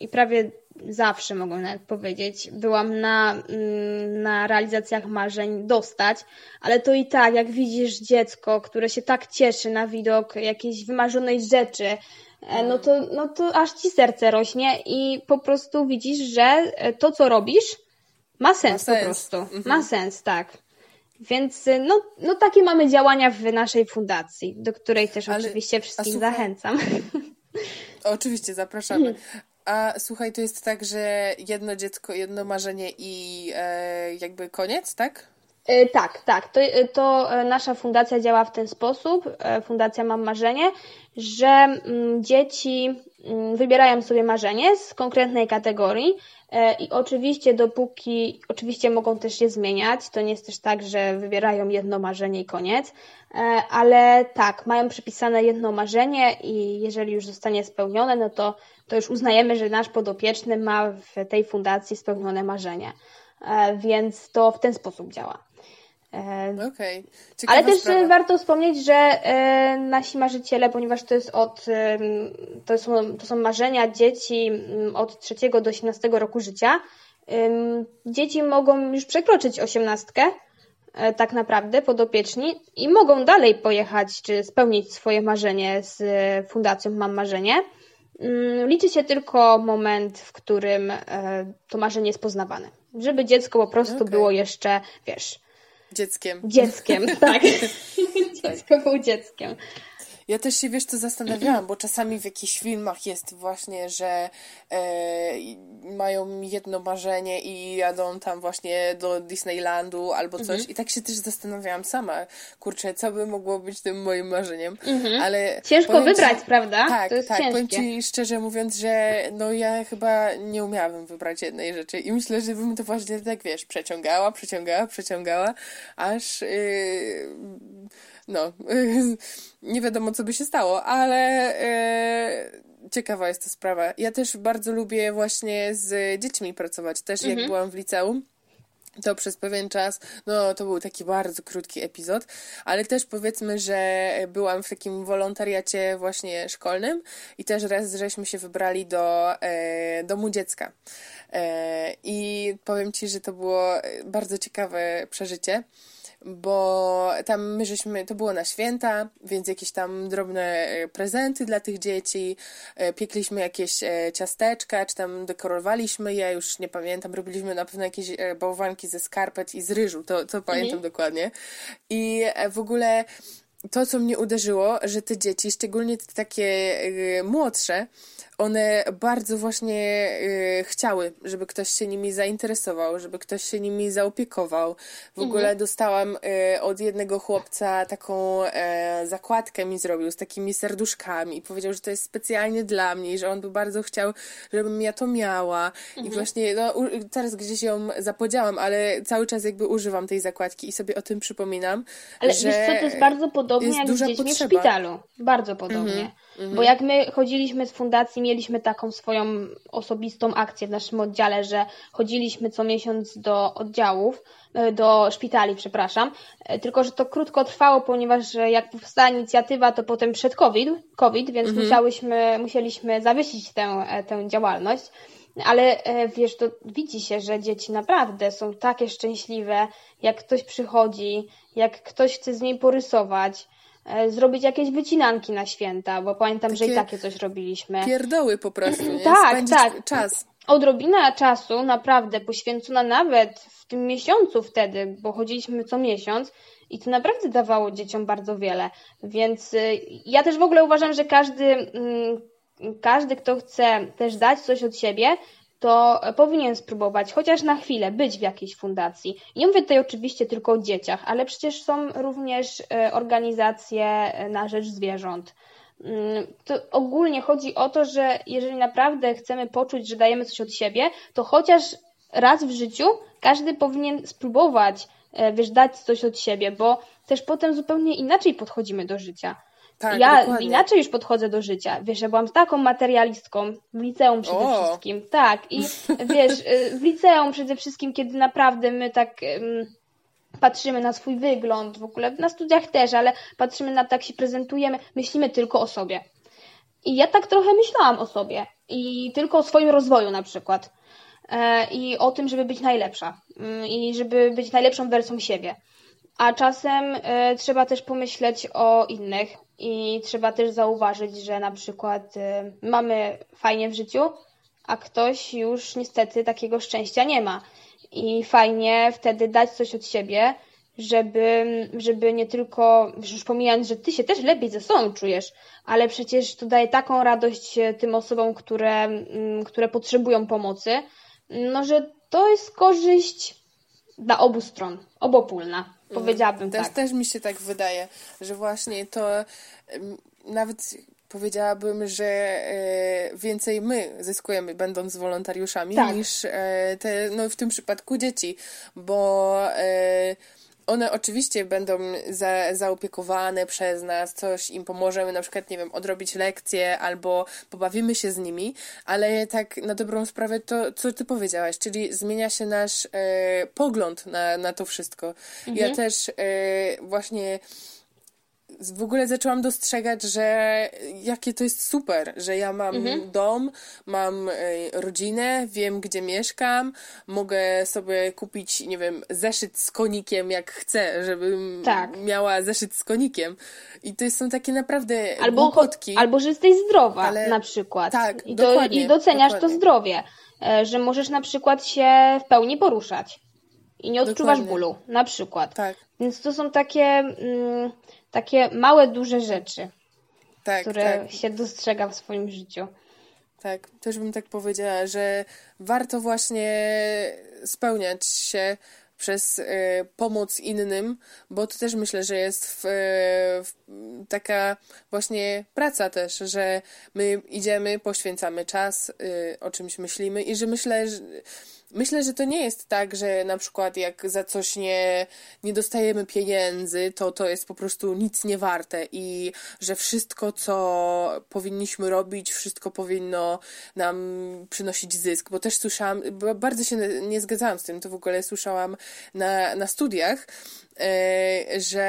i prawie zawsze mogę nawet powiedzieć, byłam na, mm, na realizacjach marzeń dostać, ale to i tak, jak widzisz dziecko, które się tak cieszy na widok jakiejś wymarzonej rzeczy, e, no to, no to aż ci serce rośnie i po prostu widzisz, że e, to, co robisz, ma sens, ma sens. po prostu. Mhm. Ma sens, tak. Więc y, no, no takie mamy działania w naszej fundacji, do której też Ale, oczywiście wszystkich zachęcam. Oczywiście, zapraszamy. A słuchaj, to jest tak, że jedno dziecko, jedno marzenie i e, jakby koniec, tak? E, tak, tak. To, e, to e, nasza fundacja działa w ten sposób. Fundacja Mam Marzenie, że mm, dzieci mm, wybierają sobie marzenie z konkretnej kategorii I oczywiście, dopóki, oczywiście mogą też je zmieniać, to nie jest też tak, że wybierają jedno marzenie i koniec, ale tak, mają przypisane jedno marzenie i jeżeli już zostanie spełnione, no to, to już uznajemy, że nasz podopieczny ma w tej fundacji spełnione marzenie. Więc to w ten sposób działa. Okay. Ale też sprawa. warto wspomnieć, że e, nasi marzyciele, ponieważ to jest od, e, to, są, to są marzenia dzieci od 3 do 18 roku życia, e, dzieci mogą już przekroczyć osiemnastkę, e, tak naprawdę, podopieczni i mogą dalej pojechać, czy spełnić swoje marzenie z Fundacją Mam Marzenie. Liczy się tylko moment, w którym e, to marzenie jest poznawane. Żeby dziecko po prostu okay. było jeszcze, wiesz, Dzieckiem. Dzieckiem, tak. Dziecko był dzieckiem. Ja też się, wiesz, to zastanawiałam, bo czasami w jakichś filmach jest właśnie, że e, mają jedno marzenie i jadą tam właśnie do Disneylandu albo coś mhm. i tak się też zastanawiałam sama, kurczę, co by mogło być tym moim marzeniem, mhm. ale... Ciężko wybrać, ci, prawda? Tak, tak, ciężkie. powiem Ci szczerze mówiąc, że no ja chyba nie umiałabym wybrać jednej rzeczy i myślę, że bym to właśnie tak, wiesz, przeciągała, przeciągała, przeciągała, aż... Yy, no, nie wiadomo, co by się stało, ale e, ciekawa jest ta sprawa. Ja też bardzo lubię właśnie z dziećmi pracować. Też jak mhm. byłam w liceum, to przez pewien czas, no to był taki bardzo krótki epizod, ale też powiedzmy, że byłam w takim wolontariacie właśnie szkolnym i też raz żeśmy się wybrali do e, domu dziecka. E, I powiem Ci, że to było bardzo ciekawe przeżycie bo tam my żeśmy, to było na święta, więc jakieś tam drobne e, prezenty dla tych dzieci, e, piekliśmy jakieś e, ciasteczka, czy tam dekorowaliśmy je, już nie pamiętam, robiliśmy na pewno jakieś bałwanki ze skarpet i z ryżu, to, to pamiętam mhm. dokładnie. I w ogóle to, co mnie uderzyło, że te dzieci, szczególnie te takie młodsze, one bardzo właśnie y, chciały, żeby ktoś się nimi zainteresował, żeby ktoś się nimi zaopiekował. W mhm. ogóle dostałam y, od jednego chłopca taką y, zakładkę mi zrobił z takimi serduszkami i powiedział, że to jest specjalnie dla mnie że on by bardzo chciał, żebym ja to miała. Mhm. I właśnie no, u, teraz gdzieś ją zapodziałam, ale cały czas jakby używam tej zakładki i sobie o tym przypominam. Ale że wiesz co, to jest bardzo podobnie jest jak z dziećmi potrzeba. w szpitalu. Bardzo podobnie. Mhm. Mhm. Bo jak my chodziliśmy z fundacji, mieliśmy taką swoją osobistą akcję w naszym oddziale, że chodziliśmy co miesiąc do oddziałów, e, do szpitali, przepraszam. E, tylko, że to krótko trwało, ponieważ jak powstała inicjatywa, to potem przed COVID, COVID więc mhm. musiałyśmy, musieliśmy zawiesić tę, e, tę działalność. Ale wiesz, to widzi się, że dzieci naprawdę są takie szczęśliwe, jak ktoś przychodzi, jak ktoś chce z niej porysować, e, zrobić jakieś wycinanki na święta, bo pamiętam, takie że i takie coś robiliśmy. Pierdoły po prostu, nie? Tak, Spędzić tak. czas. Odrobina czasu naprawdę poświęcona nawet w tym miesiącu wtedy, bo chodziliśmy co miesiąc i to naprawdę dawało dzieciom bardzo wiele. Więc y, ja też w ogóle uważam, że każdy, mm, każdy kto chce też dać coś od siebie, to powinien spróbować chociaż na chwilę być w jakiejś fundacji. Nie mówię tutaj oczywiście tylko o dzieciach, ale przecież są również e, organizacje e, na rzecz zwierząt. Mm, to ogólnie chodzi o to, że jeżeli naprawdę chcemy poczuć, że dajemy coś od siebie, to chociaż raz w życiu każdy powinien spróbować, e, wiesz, dać coś od siebie, bo też potem zupełnie inaczej podchodzimy do życia. Tak, ja dokładnie. inaczej już podchodzę do życia. Wiesz, ja byłam taką materialistką w liceum przede o. wszystkim. Tak, i wiesz, y, w liceum przede wszystkim, kiedy naprawdę my tak um, patrzymy na swój wygląd, w ogóle na studiach też, ale patrzymy na to, jak się prezentujemy, myślimy tylko o sobie. I ja tak trochę myślałam o sobie i tylko o swoim rozwoju na przykład. E, I o tym, żeby być najlepsza. Mm, I żeby być najlepszą wersją siebie. A czasem e, trzeba też pomyśleć o innych, i trzeba też zauważyć, że na przykład y, mamy fajnie w życiu, a ktoś już niestety takiego szczęścia nie ma. I fajnie wtedy dać coś od siebie, żeby, żeby nie tylko, już pomijając, że ty się też lepiej ze sobą czujesz, ale przecież to daje taką radość tym osobom, które, mm, które potrzebują pomocy, no że to jest korzyść dla obu stron, obopólna. Mm. Powiedziałabym też, tak. Też mi się tak wydaje, że właśnie to nawet powiedziałabym, że e, więcej my zyskujemy będąc wolontariuszami tak. niż e, te, no w tym przypadku dzieci, bo e, one oczywiście będą za, zaopiekowane przez nas, coś im pomożemy, na przykład, nie wiem, odrobić lekcje albo pobawimy się z nimi, ale tak na dobrą sprawę to, co ty powiedziałaś, czyli zmienia się nasz e, pogląd na, na to wszystko. Mhm. Ja też e, właśnie w ogóle zaczęłam dostrzegać, że jakie to jest super, że ja mam mhm. dom, mam e, rodzinę, wiem gdzie mieszkam, mogę sobie kupić, nie wiem, zeszyt z konikiem jak chcę, żebym tak. miała zeszyt z konikiem. I to są takie naprawdę albo, głupotki. Albo, że jesteś zdrowa ale... na przykład. Tak, I, do, i doceniasz dokładnie. to zdrowie, e, że możesz na przykład się w pełni poruszać i nie odczuwasz dokładnie. bólu, na przykład. Tak. Więc to są takie... Mm, takie małe, duże rzeczy, tak, które tak. się dostrzega w swoim życiu. Tak, też bym tak powiedziała, że warto właśnie spełniać się przez y, pomoc innym, bo to też myślę, że jest w, w, taka właśnie praca też, że my idziemy, poświęcamy czas, y, o czymś myślimy i że myślę, że Myślę, że to nie jest tak, że na przykład jak za coś nie, nie dostajemy pieniędzy, to to jest po prostu nic nie warte i że wszystko, co powinniśmy robić, wszystko powinno nam przynosić zysk, bo też słyszałam, bardzo się nie zgadzałam z tym, to w ogóle słyszałam na, na studiach, e, że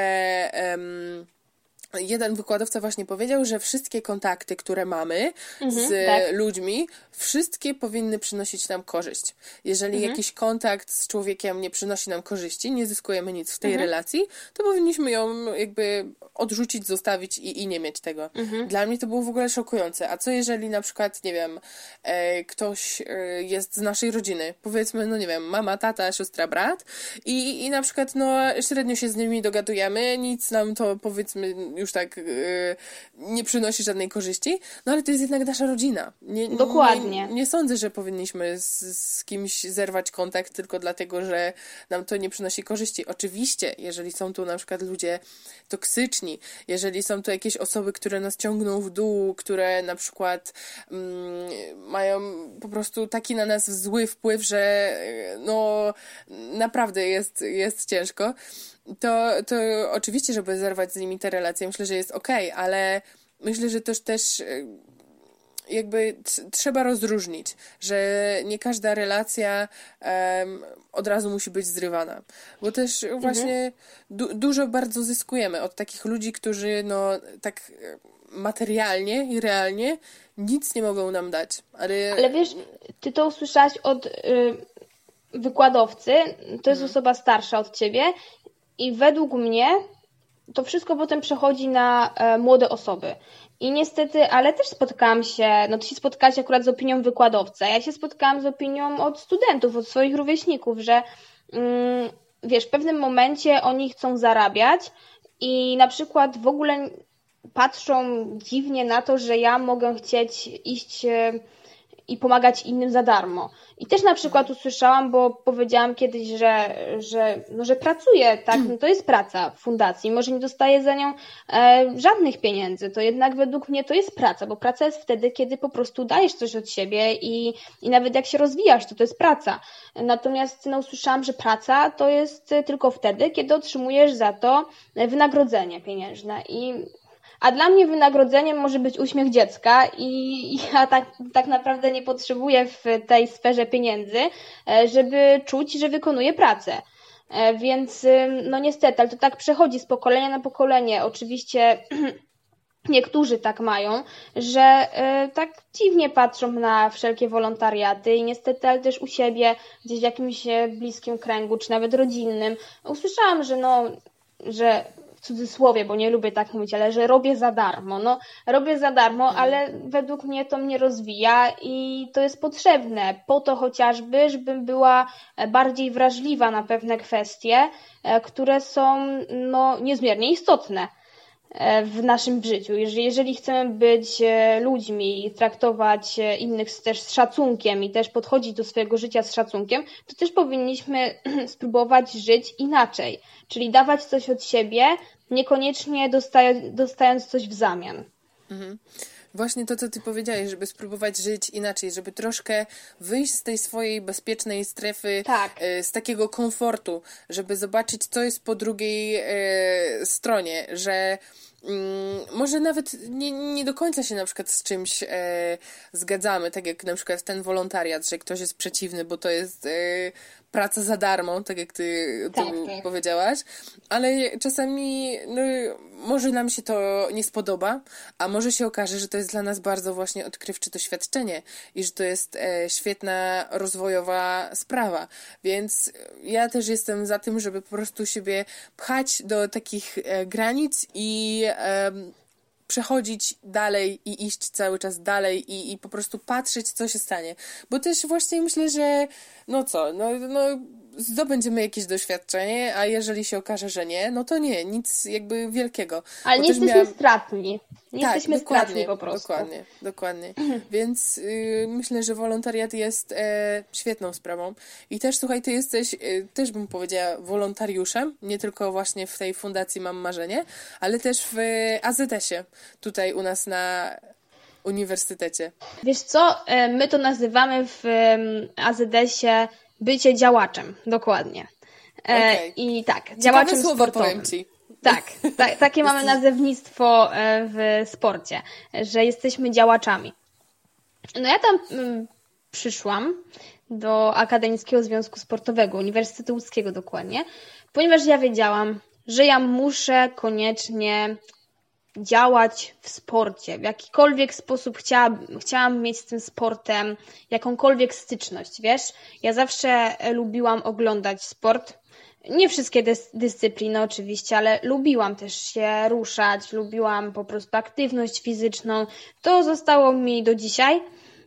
jeden wykładowca właśnie powiedział, że wszystkie kontakty, które mamy mhm, z tak. ludźmi, wszystkie powinny przynosić nam korzyść. Jeżeli mhm. jakiś kontakt z człowiekiem nie przynosi nam korzyści, nie zyskujemy nic w tej mhm. relacji, to powinniśmy ją jakby odrzucić, zostawić i, i nie mieć tego. Mhm. Dla mnie to było w ogóle szokujące. A co jeżeli na przykład, nie wiem, e, ktoś e, jest z naszej rodziny, powiedzmy, no nie wiem, mama, tata, siostra, brat i, i na przykład no średnio się z nimi dogadujemy, nic nam to powiedzmy już tak yy, nie przynosi żadnej korzyści, no ale to jest jednak nasza rodzina. Nie, Dokładnie. Nie, nie sądzę, że powinniśmy z, z kimś zerwać kontakt tylko dlatego, że nam to nie przynosi korzyści. Oczywiście, jeżeli są tu na przykład ludzie toksyczni, jeżeli są tu jakieś osoby, które nas ciągną w dół, które na przykład mm, mają po prostu taki na nas zły wpływ, że no naprawdę jest, jest ciężko, to, to oczywiście, żeby zerwać z nimi te relacje, myślę, że jest okej, okay, ale myślę, że też też e, jakby trzeba rozróżnić, że nie każda relacja um, od razu musi być zrywana. Bo też mhm. właśnie du dużo bardzo zyskujemy od takich ludzi, którzy no tak materialnie i realnie nic nie mogą nam dać. Ale, ale wiesz, ty to usłyszałaś od y, wykładowcy, to jest mhm. osoba starsza od ciebie i według mnie to wszystko potem przechodzi na e, młode osoby. I niestety, ale też spotkałam się, no ty się spotkałaś akurat z opinią wykładowca, ja się spotkałam z opinią od studentów, od swoich rówieśników, że mm, wiesz, w pewnym momencie oni chcą zarabiać i na przykład w ogóle patrzą dziwnie na to, że ja mogę chcieć iść e, i pomagać innym za darmo. I też na przykład usłyszałam, bo powiedziałam kiedyś, że, że, no, że pracuję, tak, no to jest praca w fundacji, może nie dostaję za nią e, żadnych pieniędzy, to jednak według mnie to jest praca, bo praca jest wtedy, kiedy po prostu dajesz coś od siebie i, i nawet jak się rozwijasz, to to jest praca. Natomiast no, usłyszałam, że praca to jest tylko wtedy, kiedy otrzymujesz za to wynagrodzenie pieniężne i a dla mnie wynagrodzeniem może być uśmiech dziecka i ja tak, tak naprawdę nie potrzebuję w tej sferze pieniędzy, e, żeby czuć, że wykonuję pracę. E, więc no niestety, ale to tak przechodzi z pokolenia na pokolenie. Oczywiście niektórzy tak mają, że e, tak dziwnie patrzą na wszelkie wolontariaty i niestety, ale też u siebie, gdzieś w jakimś bliskim kręgu, czy nawet rodzinnym. Usłyszałam, że no, że w cudzysłowie, bo nie lubię tak mówić, ale że robię za darmo. No, robię za darmo, mhm. ale według mnie to mnie rozwija i to jest potrzebne po to chociażby, żebym była bardziej wrażliwa na pewne kwestie, e, które są no, niezmiernie istotne e, w naszym życiu. Jeżeli chcemy być e, ludźmi i traktować innych też z szacunkiem i też podchodzić do swojego życia z szacunkiem, to też powinniśmy spróbować żyć inaczej czyli dawać coś od siebie, niekoniecznie dostając coś w zamian. Mhm. Właśnie to, co ty powiedziałeś, żeby spróbować żyć inaczej, żeby troszkę wyjść z tej swojej bezpiecznej strefy, tak. E, z takiego komfortu, żeby zobaczyć, co jest po drugiej e, stronie, że Mm, może nawet nie, nie do końca się na przykład z czymś e, zgadzamy, tak jak na przykład ten wolontariat, że ktoś jest przeciwny, bo to jest e, praca za darmo, tak jak ty, tak, tak. powiedziałaś, ale czasami no, może nam się to nie spodoba, a może się okaże, że to jest dla nas bardzo właśnie odkrywcze doświadczenie i że to jest e, świetna rozwojowa sprawa, więc ja też jestem za tym, żeby po prostu siebie pchać do takich e, granic i przechodzić dalej i iść cały czas dalej i, i po prostu patrzeć, co się stanie. Bo też właśnie myślę, że no co, no, no zdobędziemy jakieś doświadczenie, a jeżeli się okaże, że nie, no to nie, nic jakby wielkiego. Ale nie jesteśmy miałam... stratni. Nie tak, jesteśmy stratni po prostu. Dokładnie, dokładnie. Więc y, myślę, że wolontariat jest e, świetną sprawą. I też, słuchaj, ty jesteś, y, też bym powiedziała, wolontariuszem, nie tylko właśnie w tej fundacji Mam Marzenie, ale też w AZS-ie, tutaj u nas na uniwersytecie. Wiesz co, e, my to nazywamy w AZS-ie bycie działaczem, dokładnie. E, okay. I tak, działaczem słowo, sportowym. Tak, ta, takie mamy nazewnictwo e, w sporcie, że jesteśmy działaczami. No ja tam mm, przyszłam do Akademickiego Związku Sportowego, Uniwersytetu Łódzkiego dokładnie, ponieważ ja wiedziałam, że ja muszę koniecznie działać w sporcie. W jakikolwiek sposób chciałam, chciałam mieć z tym sportem jakąkolwiek styczność, wiesz? Ja zawsze lubiłam oglądać sport. Nie wszystkie dys dyscypliny oczywiście, ale lubiłam też się ruszać, lubiłam po prostu aktywność fizyczną. To zostało mi do dzisiaj.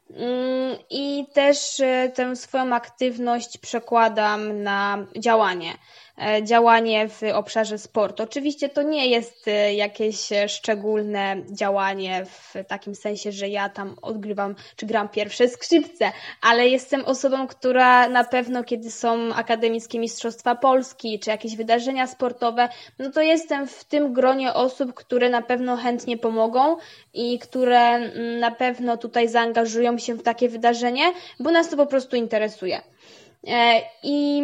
Mm, I też e, tę swoją aktywność przekładam na działanie. E, działanie w obszarze sportu. Oczywiście to nie jest e, jakieś szczególne działanie w takim sensie, że ja tam odgrywam czy gram pierwsze skrzypce, ale jestem osobą, która na pewno, kiedy są akademickie Mistrzostwa Polski czy jakieś wydarzenia sportowe, no to jestem w tym gronie osób, które na pewno chętnie pomogą i które mm, na pewno tutaj zaangażują się w takie wydarzenie, bo nas to po prostu interesuje. E, I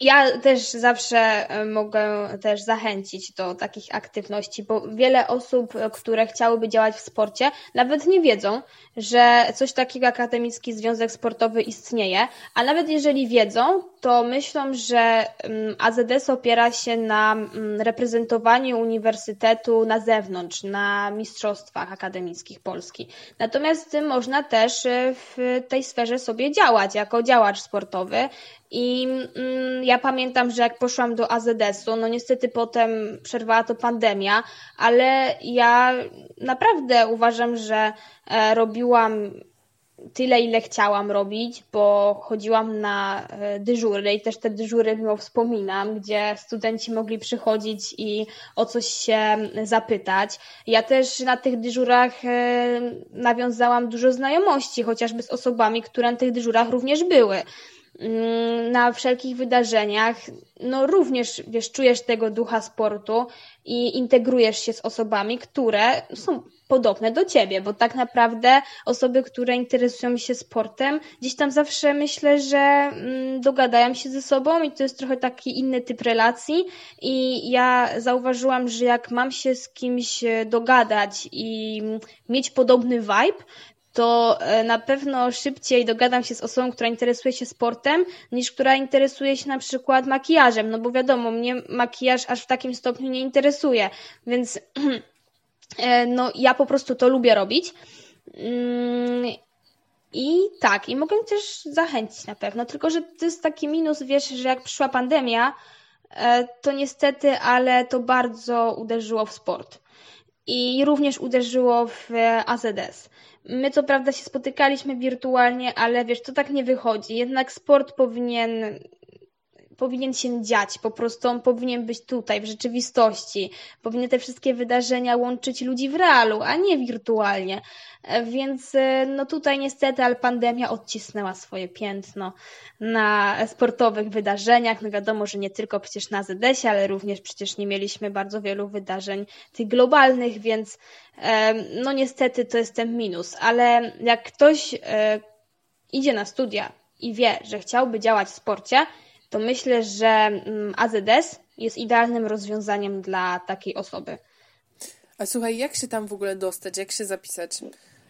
ja też zawsze e, mogę też zachęcić do takich aktywności, bo wiele osób, e, które chciałyby działać w sporcie, nawet nie wiedzą, że coś takiego jak Akademicki Związek Sportowy istnieje, a nawet jeżeli wiedzą, to myślą, że mm, AZS opiera się na mm, reprezentowaniu uniwersytetu na zewnątrz, na mistrzostwach akademickich Polski. Natomiast można też e, w tej sferze sobie działać jako działacz sportowy, I mm, ja pamiętam, że jak poszłam do AZS-u, no niestety potem przerwała to pandemia, ale ja naprawdę uważam, że e, robiłam tyle, ile chciałam robić, bo chodziłam na e, dyżury i też te dyżury mimo wspominam, gdzie studenci mogli przychodzić i o coś się zapytać. Ja też na tych dyżurach e, nawiązałam dużo znajomości, chociażby z osobami, które na tych dyżurach również były. Mm, na wszelkich wydarzeniach, no również wiesz, czujesz tego ducha sportu i integrujesz się z osobami, które są podobne do ciebie, bo tak naprawdę osoby, które interesują się sportem, gdzieś tam zawsze myślę, że mm, dogadają się ze sobą i to jest trochę taki inny typ relacji. I ja zauważyłam, że jak mam się z kimś dogadać i mieć podobny vibe, to e, na pewno szybciej dogadam się z osobą, która interesuje się sportem, niż która interesuje się na przykład makijażem, no bo wiadomo, mnie makijaż aż w takim stopniu nie interesuje, więc e, no ja po prostu to lubię robić. Mm, I tak, i mogę też zachęcić na pewno, tylko że to jest taki minus, wiesz, że jak przyszła pandemia, e, to niestety, ale to bardzo uderzyło w sport. I również uderzyło w AZS. My co prawda się spotykaliśmy wirtualnie, ale wiesz, to tak nie wychodzi. Jednak sport powinien powinien się dziać, po prostu on powinien być tutaj, w rzeczywistości. Powinien te wszystkie wydarzenia łączyć ludzi w realu, a nie wirtualnie. Więc e, no tutaj niestety, ale pandemia odcisnęła swoje piętno na sportowych wydarzeniach. No wiadomo, że nie tylko przecież na ZDS-ie, ale również przecież nie mieliśmy bardzo wielu wydarzeń tych globalnych, więc e, no niestety to jest ten minus. Ale jak ktoś e, idzie na studia i wie, że chciałby działać w sporcie, to myślę, że mm, AZS jest idealnym rozwiązaniem dla takiej osoby. A słuchaj, jak się tam w ogóle dostać? Jak się zapisać?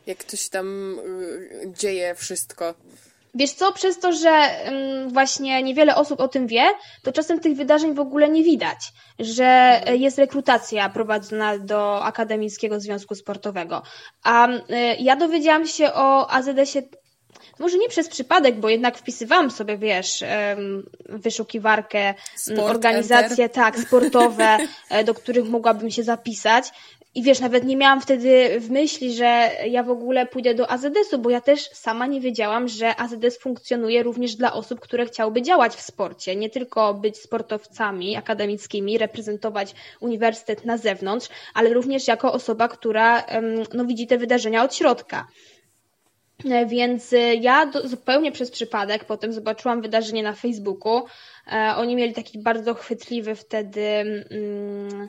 Jak ktoś tam y, dzieje wszystko? Wiesz co, przez to, że mm, właśnie niewiele osób o tym wie, to czasem tych wydarzeń w ogóle nie widać, że mhm. jest rekrutacja prowadzona do Akademickiego Związku Sportowego. A y, ja dowiedziałam się o AZS-ie może nie przez przypadek, bo jednak wpisywałam sobie, wiesz, wyszukiwarkę, Sport, organizacje, enter. tak, sportowe, e, do których mogłabym się zapisać. I wiesz, nawet nie miałam wtedy w myśli, że ja w ogóle pójdę do AZS-u, bo ja też sama nie wiedziałam, że AZS funkcjonuje również dla osób, które chciałyby działać w sporcie, nie tylko być sportowcami akademickimi, reprezentować uniwersytet na zewnątrz, ale również jako osoba, która no, widzi te wydarzenia od środka. E, więc e, ja do, zupełnie przez przypadek potem zobaczyłam wydarzenie na Facebooku. E, oni mieli taki bardzo chwytliwy wtedy, mm,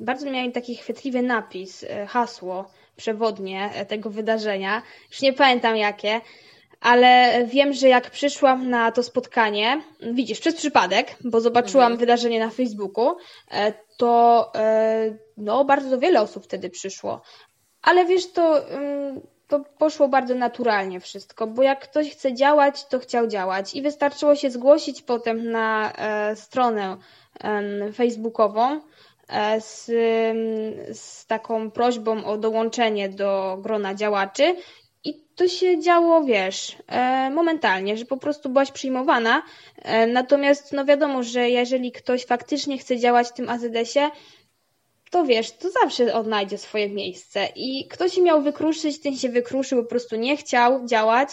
bardzo mieli taki chwytliwy napis, hasło przewodnie tego wydarzenia. Już nie pamiętam jakie, ale wiem, że jak przyszłam na to spotkanie, widzisz, przez przypadek, bo zobaczyłam mhm. wydarzenie na Facebooku, to no, bardzo wiele osób wtedy przyszło. Ale wiesz, to mm, to poszło bardzo naturalnie wszystko, bo jak ktoś chce działać, to chciał działać i wystarczyło się zgłosić potem na e, stronę e, facebookową e, z, z taką prośbą o dołączenie do grona działaczy i to się działo, wiesz, e, momentalnie, że po prostu byłaś przyjmowana. E, natomiast, no wiadomo, że jeżeli ktoś faktycznie chce działać w tym AZS-ie, to wiesz, to zawsze odnajdzie swoje miejsce. I kto się miał wykruszyć, ten się wykruszył, po prostu nie chciał działać,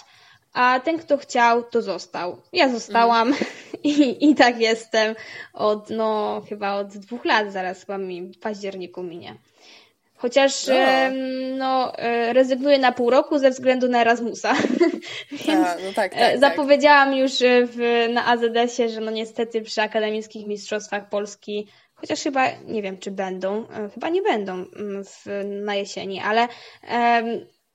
a ten, kto chciał, to został. Ja zostałam mm. i, i tak jestem od, no, chyba od dwóch lat, zaraz chyba mi w październiku minie. Chociaż no. no, e, rezygnuję na pół roku ze względu na Erasmusa. Więc a, no tak, tak, tak, zapowiedziałam już w, na AZS-ie, że no niestety przy akademickich mistrzostwach Polski chociaż chyba nie wiem, czy będą, e, chyba nie będą mm, w, na jesieni, ale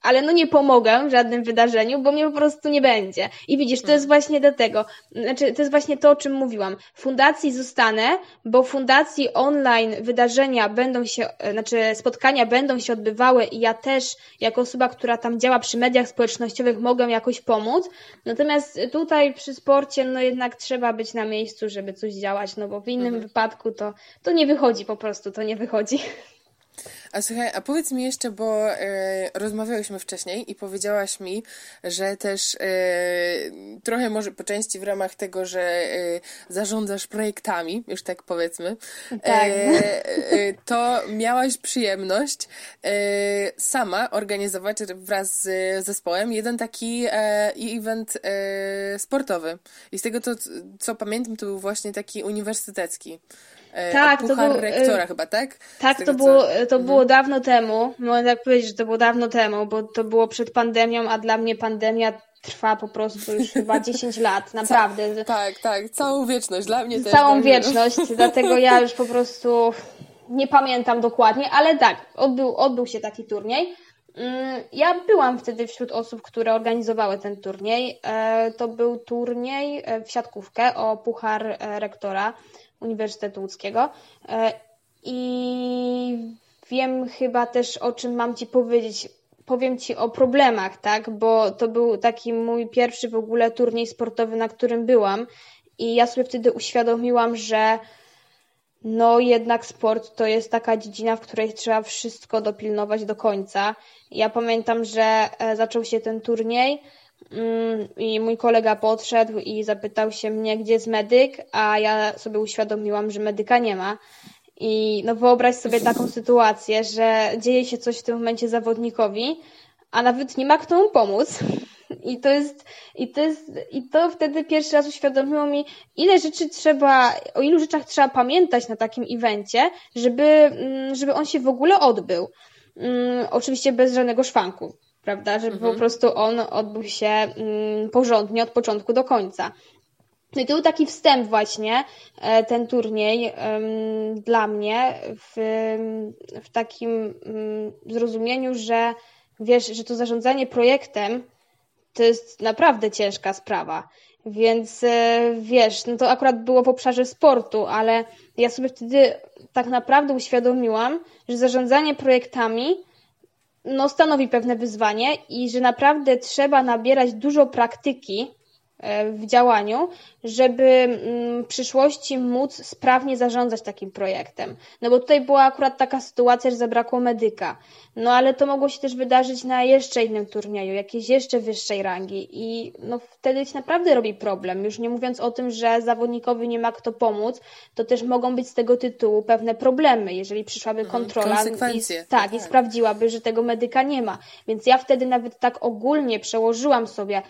ale no nie pomogę w żadnym wydarzeniu, bo mnie po prostu nie będzie. I widzisz, to jest hmm. właśnie do tego, znaczy to jest właśnie to, o czym mówiłam. W fundacji zostanę, bo w fundacji online wydarzenia będą się, e, znaczy spotkania będą się odbywały i ja też, jako osoba, która tam działa przy mediach społecznościowych, mogę jakoś pomóc. Natomiast tutaj przy sporcie, no jednak trzeba być na miejscu, żeby coś działać, no bo w innym mhm. wypadku to, to nie wychodzi po prostu, to nie wychodzi. A słuchaj, a powiedz mi jeszcze, bo e, rozmawiałyśmy wcześniej i powiedziałaś mi, że też e, trochę może po części w ramach tego, że e, zarządzasz projektami, już tak powiedzmy, tak. E, e, to miałaś przyjemność e, sama organizować wraz z zespołem jeden taki event sportowy. I z tego, to, co pamiętam, to był właśnie taki uniwersytecki. E, tak, to był, rektora chyba, tak? Tak, to, było, to mhm. było dawno temu. Mogę tak powiedzieć, że to było dawno temu, bo to było przed pandemią, a dla mnie pandemia trwa po prostu już chyba 10 lat, naprawdę. Ca tak, tak, całą wieczność, dla mnie też. Całą wieczność, dlatego ja już po prostu nie pamiętam dokładnie, ale tak, odbył, odbył się taki turniej. Mm, ja byłam wtedy wśród osób, które organizowały ten turniej. E, to był turniej e, w siatkówkę o Puchar Rektora. Uniwersytetu Łódzkiego. E, I wiem chyba też, o czym mam Ci powiedzieć. Powiem Ci o problemach, tak? Bo to był taki mój pierwszy w ogóle turniej sportowy, na którym byłam. I ja sobie wtedy uświadomiłam, że no jednak sport to jest taka dziedzina, w której trzeba wszystko dopilnować do końca. Ja pamiętam, że e, zaczął się ten turniej I mój kolega podszedł i zapytał się mnie, gdzie jest medyk, a ja sobie uświadomiłam, że medyka nie ma. I no wyobraź sobie taką sytuację, że dzieje się coś w tym momencie zawodnikowi, a nawet nie ma kto mu pomóc. I to jest, i to jest, i to wtedy pierwszy raz uświadomiło mi, ile rzeczy trzeba, o ilu rzeczach trzeba pamiętać na takim evencie, żeby, mm, żeby on się w ogóle odbył. Um, oczywiście bez żadnego szwanku prawda? Żeby mhm. po prostu on odbył się mm, porządnie od początku do końca. No i to był taki wstęp właśnie, e, ten turniej dla mnie w, w takim mm, zrozumieniu, że wiesz, że to zarządzanie projektem to jest naprawdę ciężka sprawa. Więc e, wiesz, no to akurat było w obszarze sportu, ale ja sobie wtedy tak naprawdę uświadomiłam, że zarządzanie projektami no, stanowi pewne wyzwanie i że naprawdę trzeba nabierać dużo praktyki w działaniu, żeby mm, w przyszłości móc sprawnie zarządzać takim projektem. No bo tutaj była akurat taka sytuacja, że zabrakło medyka. No ale to mogło się też wydarzyć na jeszcze innym turnieju, jakiejś jeszcze wyższej rangi i no wtedy się naprawdę robi problem. Już nie mówiąc o tym, że zawodnikowi nie ma kto pomóc, to też mogą być z tego tytułu pewne problemy, jeżeli przyszłaby mhm, kontrola i, tak, tak, i sprawdziłaby, że tego medyka nie ma. Więc ja wtedy nawet tak ogólnie przełożyłam sobie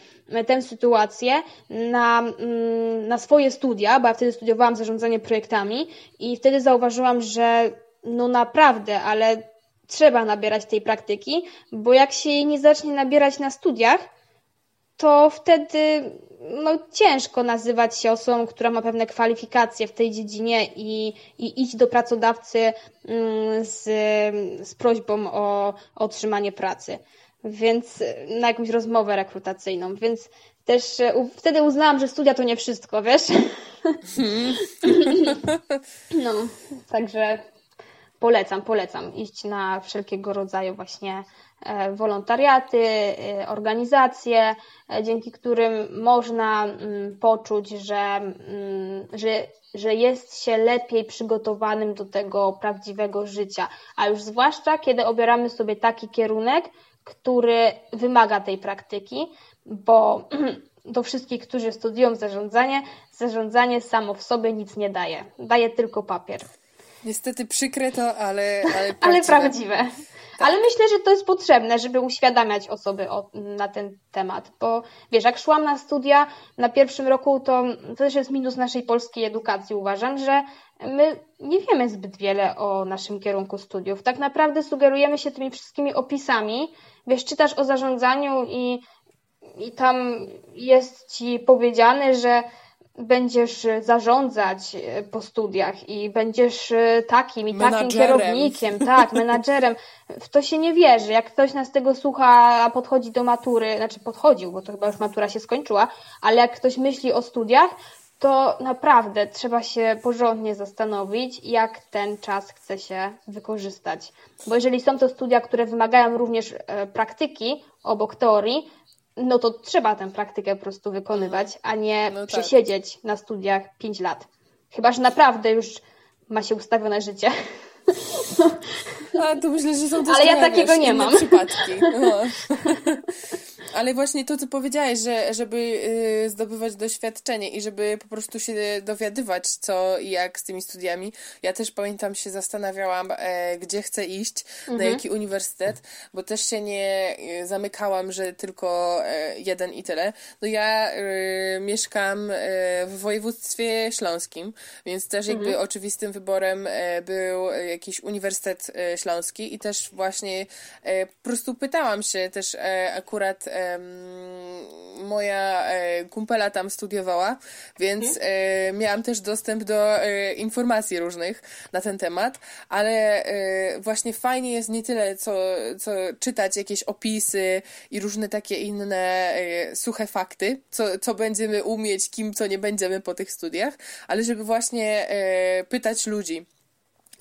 tę sytuację na, mm, na swoje studia, bo ja wtedy studiowałam zarządzanie projektami i wtedy zauważyłam, że no naprawdę, ale trzeba nabierać tej praktyki, bo jak się jej nie zacznie nabierać na studiach, to wtedy no, ciężko nazywać się osobą, która ma pewne kwalifikacje w tej dziedzinie i, i iść do pracodawcy mm, z, z prośbą o, o otrzymanie pracy. Więc na jakąś rozmowę rekrutacyjną. Więc też e, wtedy uznałam, że studia to nie wszystko, wiesz? no, także polecam, polecam iść na wszelkiego rodzaju właśnie e, wolontariaty, e, organizacje, dzięki którym można mm, poczuć, że, mm, że, że jest się lepiej przygotowanym do tego prawdziwego życia. A już zwłaszcza, kiedy obieramy sobie taki kierunek, który wymaga tej praktyki, bo do wszystkich, którzy studiują zarządzanie, zarządzanie samo w sobie nic nie daje. Daje tylko papier. Niestety przykre to, ale, ale prawdziwe. ale prawdziwe. Ale myślę, że to jest potrzebne, żeby uświadamiać osoby o, na ten temat, bo wiesz, jak szłam na studia na pierwszym roku, to, to też jest minus naszej polskiej edukacji, uważam, że my nie wiemy zbyt wiele o naszym kierunku studiów. Tak naprawdę sugerujemy się tymi wszystkimi opisami, wiesz, czytasz o zarządzaniu i, i tam jest ci powiedziane, że będziesz zarządzać e, po studiach i będziesz e, takim i takim kierownikiem, tak, menadżerem. W to się nie wierzy. Jak ktoś nas tego słucha, a podchodzi do matury, znaczy podchodził, bo to chyba już matura się skończyła, ale jak ktoś myśli o studiach, to naprawdę trzeba się porządnie zastanowić, jak ten czas chce się wykorzystać. Bo jeżeli są to studia, które wymagają również e, praktyki obok teorii, no to trzeba tę praktykę po prostu wykonywać, a nie no tak. przesiedzieć na studiach 5 lat. Chyba, że naprawdę już ma się ustawione życie. A to myślę, że są też Ale ja takiego nie mam. przypadki. No. Ale właśnie to, co powiedziałeś, że żeby y, zdobywać doświadczenie i żeby po prostu się dowiadywać, co i jak z tymi studiami. Ja też pamiętam, się zastanawiałam, e, gdzie chcę iść, mhm. na jaki uniwersytet, bo też się nie y, zamykałam, że tylko e, jeden i tyle. No ja y, mieszkam e, w województwie śląskim, więc też jakby mhm. oczywistym wyborem był jakiś Uniwersytet Śląski i też właśnie po prostu pytałam się też akurat moja e, kumpela tam studiowała, więc mhm. e, miałam też dostęp do e, informacji różnych na ten temat, ale właśnie fajnie jest nie tyle co, co czytać jakieś opisy i różne takie inne suche fakty, co, co będziemy umieć, kim co nie będziemy po tych studiach, ale żeby właśnie pytać ludzi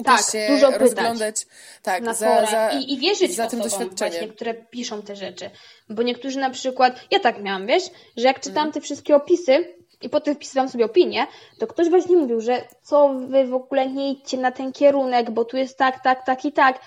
tak, się dużo rozglądać tak, na za, za, I, i wierzyć za tym właśnie, które piszą te rzeczy. Bo niektórzy na przykład, ja tak miałam, wiesz, że jak czytałam mhm. te wszystkie opisy i potem wpisywałam sobie opinię, to ktoś właśnie mówił, że co wy w ogóle nie idźcie na ten kierunek, bo tu jest tak, tak, tak i tak.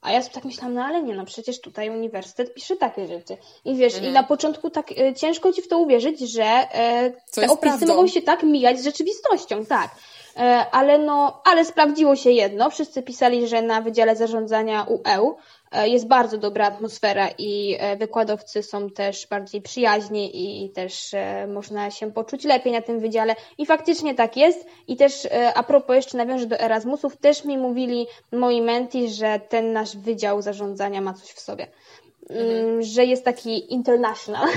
A ja sobie tak myślałam, no ale nie, no przecież tutaj uniwersytet pisze takie rzeczy. I wiesz, mhm. i na początku tak e, ciężko ci w to uwierzyć, że e, te opisy prawdą. mogą się tak mijać z rzeczywistością, tak. E, ale no, ale sprawdziło się jedno. Wszyscy pisali, że na Wydziale Zarządzania UE e, jest bardzo dobra atmosfera i e, wykładowcy są też bardziej przyjaźni i też można się poczuć lepiej na tym wydziale. I faktycznie tak jest. I też a propos jeszcze nawiążę do Erasmusów, też mi mówili moi menti, że ten nasz Wydział Zarządzania ma coś w sobie. Mhm. że jest taki international.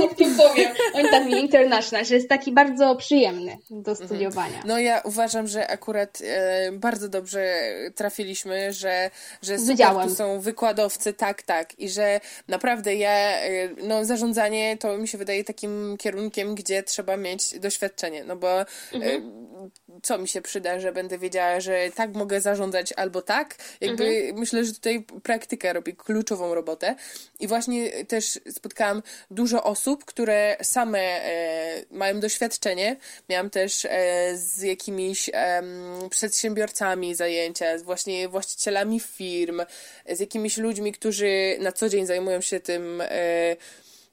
Jak to powiem? On tak mi international, że jest taki bardzo przyjemny do mhm. studiowania. No ja uważam, że akurat e, bardzo dobrze trafiliśmy, że, że super tu są wykładowcy, tak, tak. I że naprawdę ja, e, no zarządzanie to mi się wydaje takim kierunkiem, gdzie trzeba mieć doświadczenie, no bo e, mhm. co mi się przyda, że będę wiedziała, że tak mogę zarządzać albo tak. Jakby myślę, że tutaj praktyka robi klucz kluczową robotę. I właśnie też spotkałam dużo osób, które same e, mają doświadczenie. Miałam też e, z jakimiś e, przedsiębiorcami zajęcia, z właśnie właścicielami firm, z jakimiś ludźmi, którzy na co dzień zajmują się tym, e,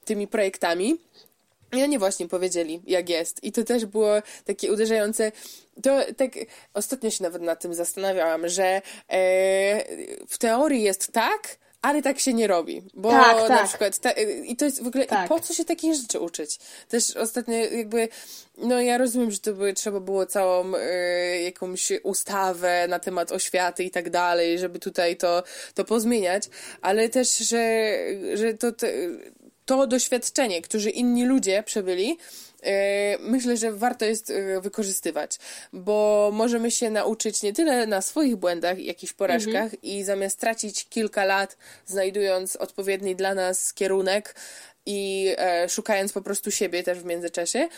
tymi projektami. I oni właśnie powiedzieli, jak jest. I to też było takie uderzające. To tak ostatnio się nawet nad tym zastanawiałam, że e, w teorii jest tak, ale tak się nie robi, bo tak, na tak. przykład ta, i to jest w ogóle tak. po co się takich rzeczy uczyć? Też ostatnio jakby no ja rozumiem, że to by trzeba było całą y, jakąś ustawę na temat oświaty i tak dalej, żeby tutaj to, to pozmieniać, ale też, że, że to, to, to doświadczenie, którzy inni ludzie przebyli, myślę, że warto jest e, wykorzystywać, bo możemy się nauczyć nie tyle na swoich błędach, jakichś porażkach mhm. i zamiast tracić kilka lat znajdując odpowiedni dla nas kierunek, i e, szukając po prostu siebie też w międzyczasie,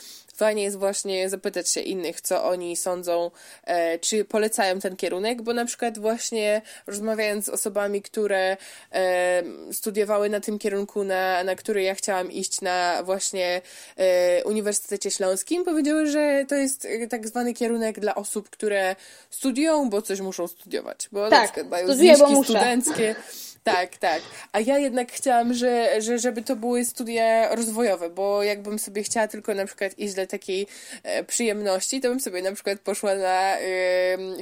fajnie jest właśnie zapytać się innych, co oni sądzą, e, czy polecają ten kierunek, bo na przykład właśnie rozmawiając z osobami, które e, studiowały na tym kierunku, na, na który ja chciałam iść na właśnie e, Uniwersytecie Śląskim, powiedziały, że to jest tak zwany kierunek dla osób, które studiują, bo coś muszą studiować, bo tak, na przykład mają zniżki studenckie. Tak, tak. A ja jednak chciałam, że, że żeby to były studia rozwojowe, bo jakbym sobie chciała tylko na przykład iść dla takiej e, przyjemności, to bym sobie na przykład poszła na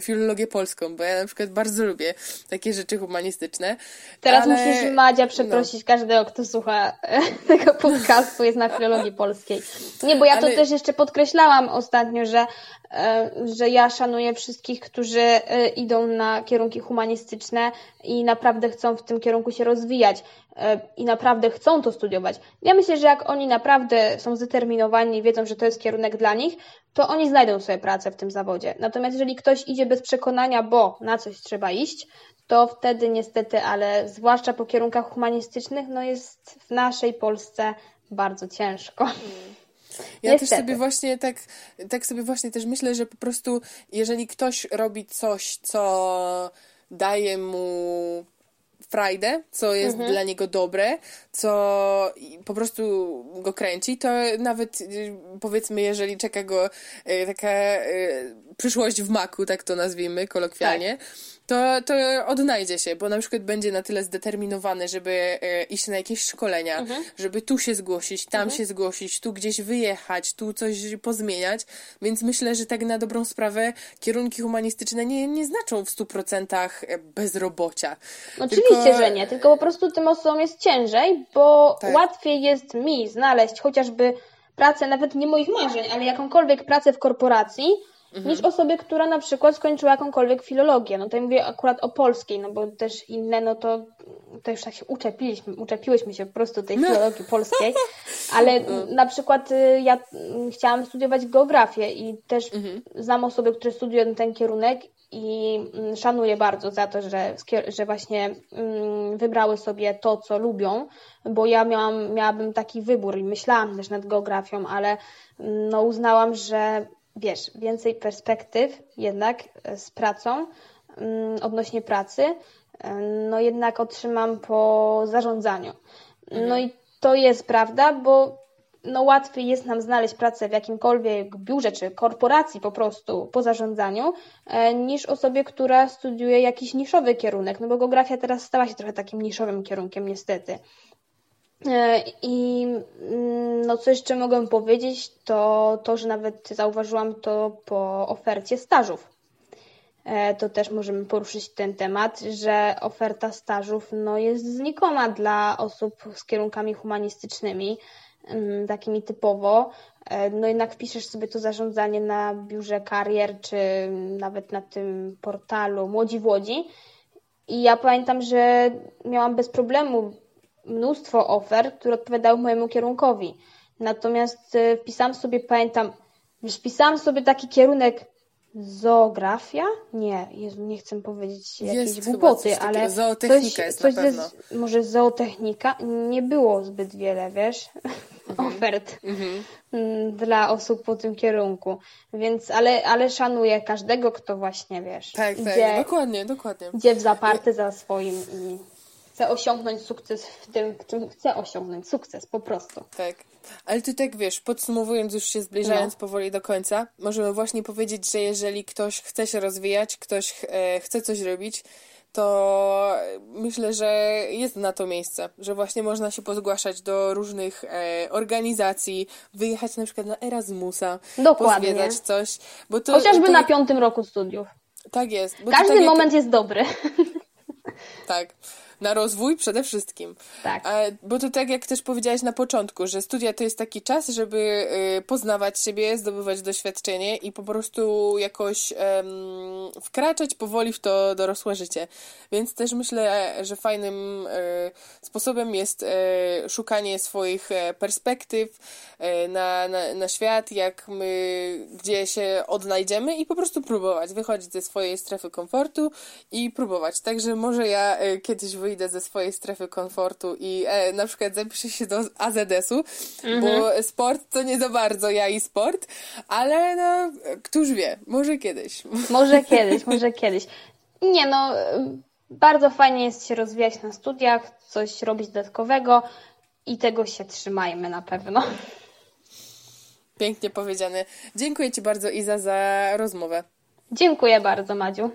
filologię polską, bo ja na przykład bardzo lubię takie rzeczy humanistyczne. Teraz ale... musisz Madzia przeprosić no. każdego, kto słucha tego podcastu, jest na filologii polskiej. Nie, bo ja ale... to też jeszcze podkreślałam ostatnio, że że ja szanuję wszystkich, którzy e, idą na kierunki humanistyczne i naprawdę chcą w tym kierunku się rozwijać e, i naprawdę chcą to studiować. Ja myślę, że jak oni naprawdę są zdeterminowani i wiedzą, że to jest kierunek dla nich, to oni znajdą sobie pracę w tym zawodzie. Natomiast jeżeli ktoś idzie bez przekonania, bo na coś trzeba iść, to wtedy niestety, ale zwłaszcza po kierunkach humanistycznych, no jest w naszej Polsce bardzo ciężko. Mm. Ja Niestety. też sobie właśnie tak, tak sobie właśnie też myślę, że po prostu jeżeli ktoś robi coś, co daje mu frajdę, co jest mhm. dla niego dobre, co po prostu go kręci, to nawet y, powiedzmy, jeżeli czeka go y, taka y, przyszłość w maku, tak to nazwijmy kolokwialnie, tak to, to odnajdzie się, bo na przykład będzie na tyle zdeterminowany, żeby e, iść na jakieś szkolenia, mhm. żeby tu się zgłosić, tam mhm. się zgłosić, tu gdzieś wyjechać, tu coś pozmieniać, więc myślę, że tak na dobrą sprawę kierunki humanistyczne nie, nie znaczą w stu procentach bezrobocia. Oczywiście, tylko... że nie, tylko po prostu tym osobom jest ciężej, bo tak. łatwiej jest mi znaleźć chociażby pracę, nawet nie moich marzeń, ale jakąkolwiek pracę w korporacji, mhm. niż osobie, która na przykład skończyła jakąkolwiek filologię. No to mówię akurat o polskiej, no bo też inne, no to, to już tak się uczepiliśmy, uczepiłyśmy się po prostu tej no. filologii polskiej, ale na przykład y, ja chciałam studiować geografię i też mhm. znam osoby, które studiują ten kierunek i mm, szanuję bardzo za to, że, że właśnie mm, wybrały sobie to, co lubią, bo ja miałam, miałabym taki wybór i myślałam też nad geografią, ale mm, no uznałam, że wiesz, więcej perspektyw jednak e, z pracą odnośnie pracy, e, no jednak otrzymam po zarządzaniu. No mhm. i to jest prawda, bo no łatwiej jest nam znaleźć pracę w jakimkolwiek biurze czy korporacji po prostu po zarządzaniu, e, niż osobie, która studiuje jakiś niszowy kierunek, no bo geografia teraz stała się trochę takim niszowym kierunkiem niestety. E, I mm, no co jeszcze mogę powiedzieć, to to, że nawet zauważyłam to po ofercie stażów. E, to też możemy poruszyć ten temat, że oferta stażów no, jest znikoma dla osób z kierunkami humanistycznymi takimi typowo, e, no jednak wpiszesz sobie to zarządzanie na biurze karier, czy nawet na tym portalu Młodzi w Łodzi. I ja pamiętam, że miałam bez problemu mnóstwo ofert, które odpowiadały mojemu kierunkowi. Natomiast e, wpisałam sobie, pamiętam, wpisałam sobie taki kierunek zoografia? Nie, Jezu, nie chcę powiedzieć jakiejś głupoty, ale zootechnika coś, jest coś na pewno. Ze, może zootechnika? Nie było zbyt wiele, wiesz, mhm. ofert mhm. Mm, dla osób po tym kierunku. Więc, ale, ale szanuję każdego, kto właśnie, wiesz, tak, tak, dokładnie, dokładnie. idzie w zaparte za swoim i chce osiągnąć sukces w tym, w czym chce osiągnąć sukces, po prostu. Tak. Ale ty tak wiesz, podsumowując, już się zbliżając no. powoli do końca, możemy właśnie powiedzieć, że jeżeli ktoś chce się rozwijać, ktoś e, chce coś robić, to myślę, że jest na to miejsce, że właśnie można się pozgłaszać do różnych e, organizacji, wyjechać na przykład na Erasmusa, Dokładnie. pozwiedzać coś. Bo to, Chociażby to... na piątym roku studiów. Tak jest. Każdy tak moment jak... jest dobry. Tak na rozwój przede wszystkim. Tak. bo to tak jak też powiedziałaś na początku, że studia to jest taki czas, żeby y, poznawać siebie, zdobywać doświadczenie i po prostu jakoś wkraczać powoli w to dorosłe życie. Więc też myślę, że fajnym y, sposobem jest y, szukanie swoich e, perspektyw na, na, na świat, jak my, gdzie się odnajdziemy i po prostu próbować, wychodzić ze swojej strefy komfortu i próbować. Także może ja kiedyś wyjdę wyjdę ze swojej strefy komfortu i e, na przykład zapiszę się do AZS-u, mhm. bo sport to nie za bardzo ja i sport, ale no, któż wie, może kiedyś. Może kiedyś, może kiedyś. Nie no, bardzo fajnie jest się rozwijać na studiach, coś robić dodatkowego i tego się trzymajmy na pewno. Pięknie powiedziane. Dziękuję Ci bardzo Iza za rozmowę. Dziękuję bardzo Madziu.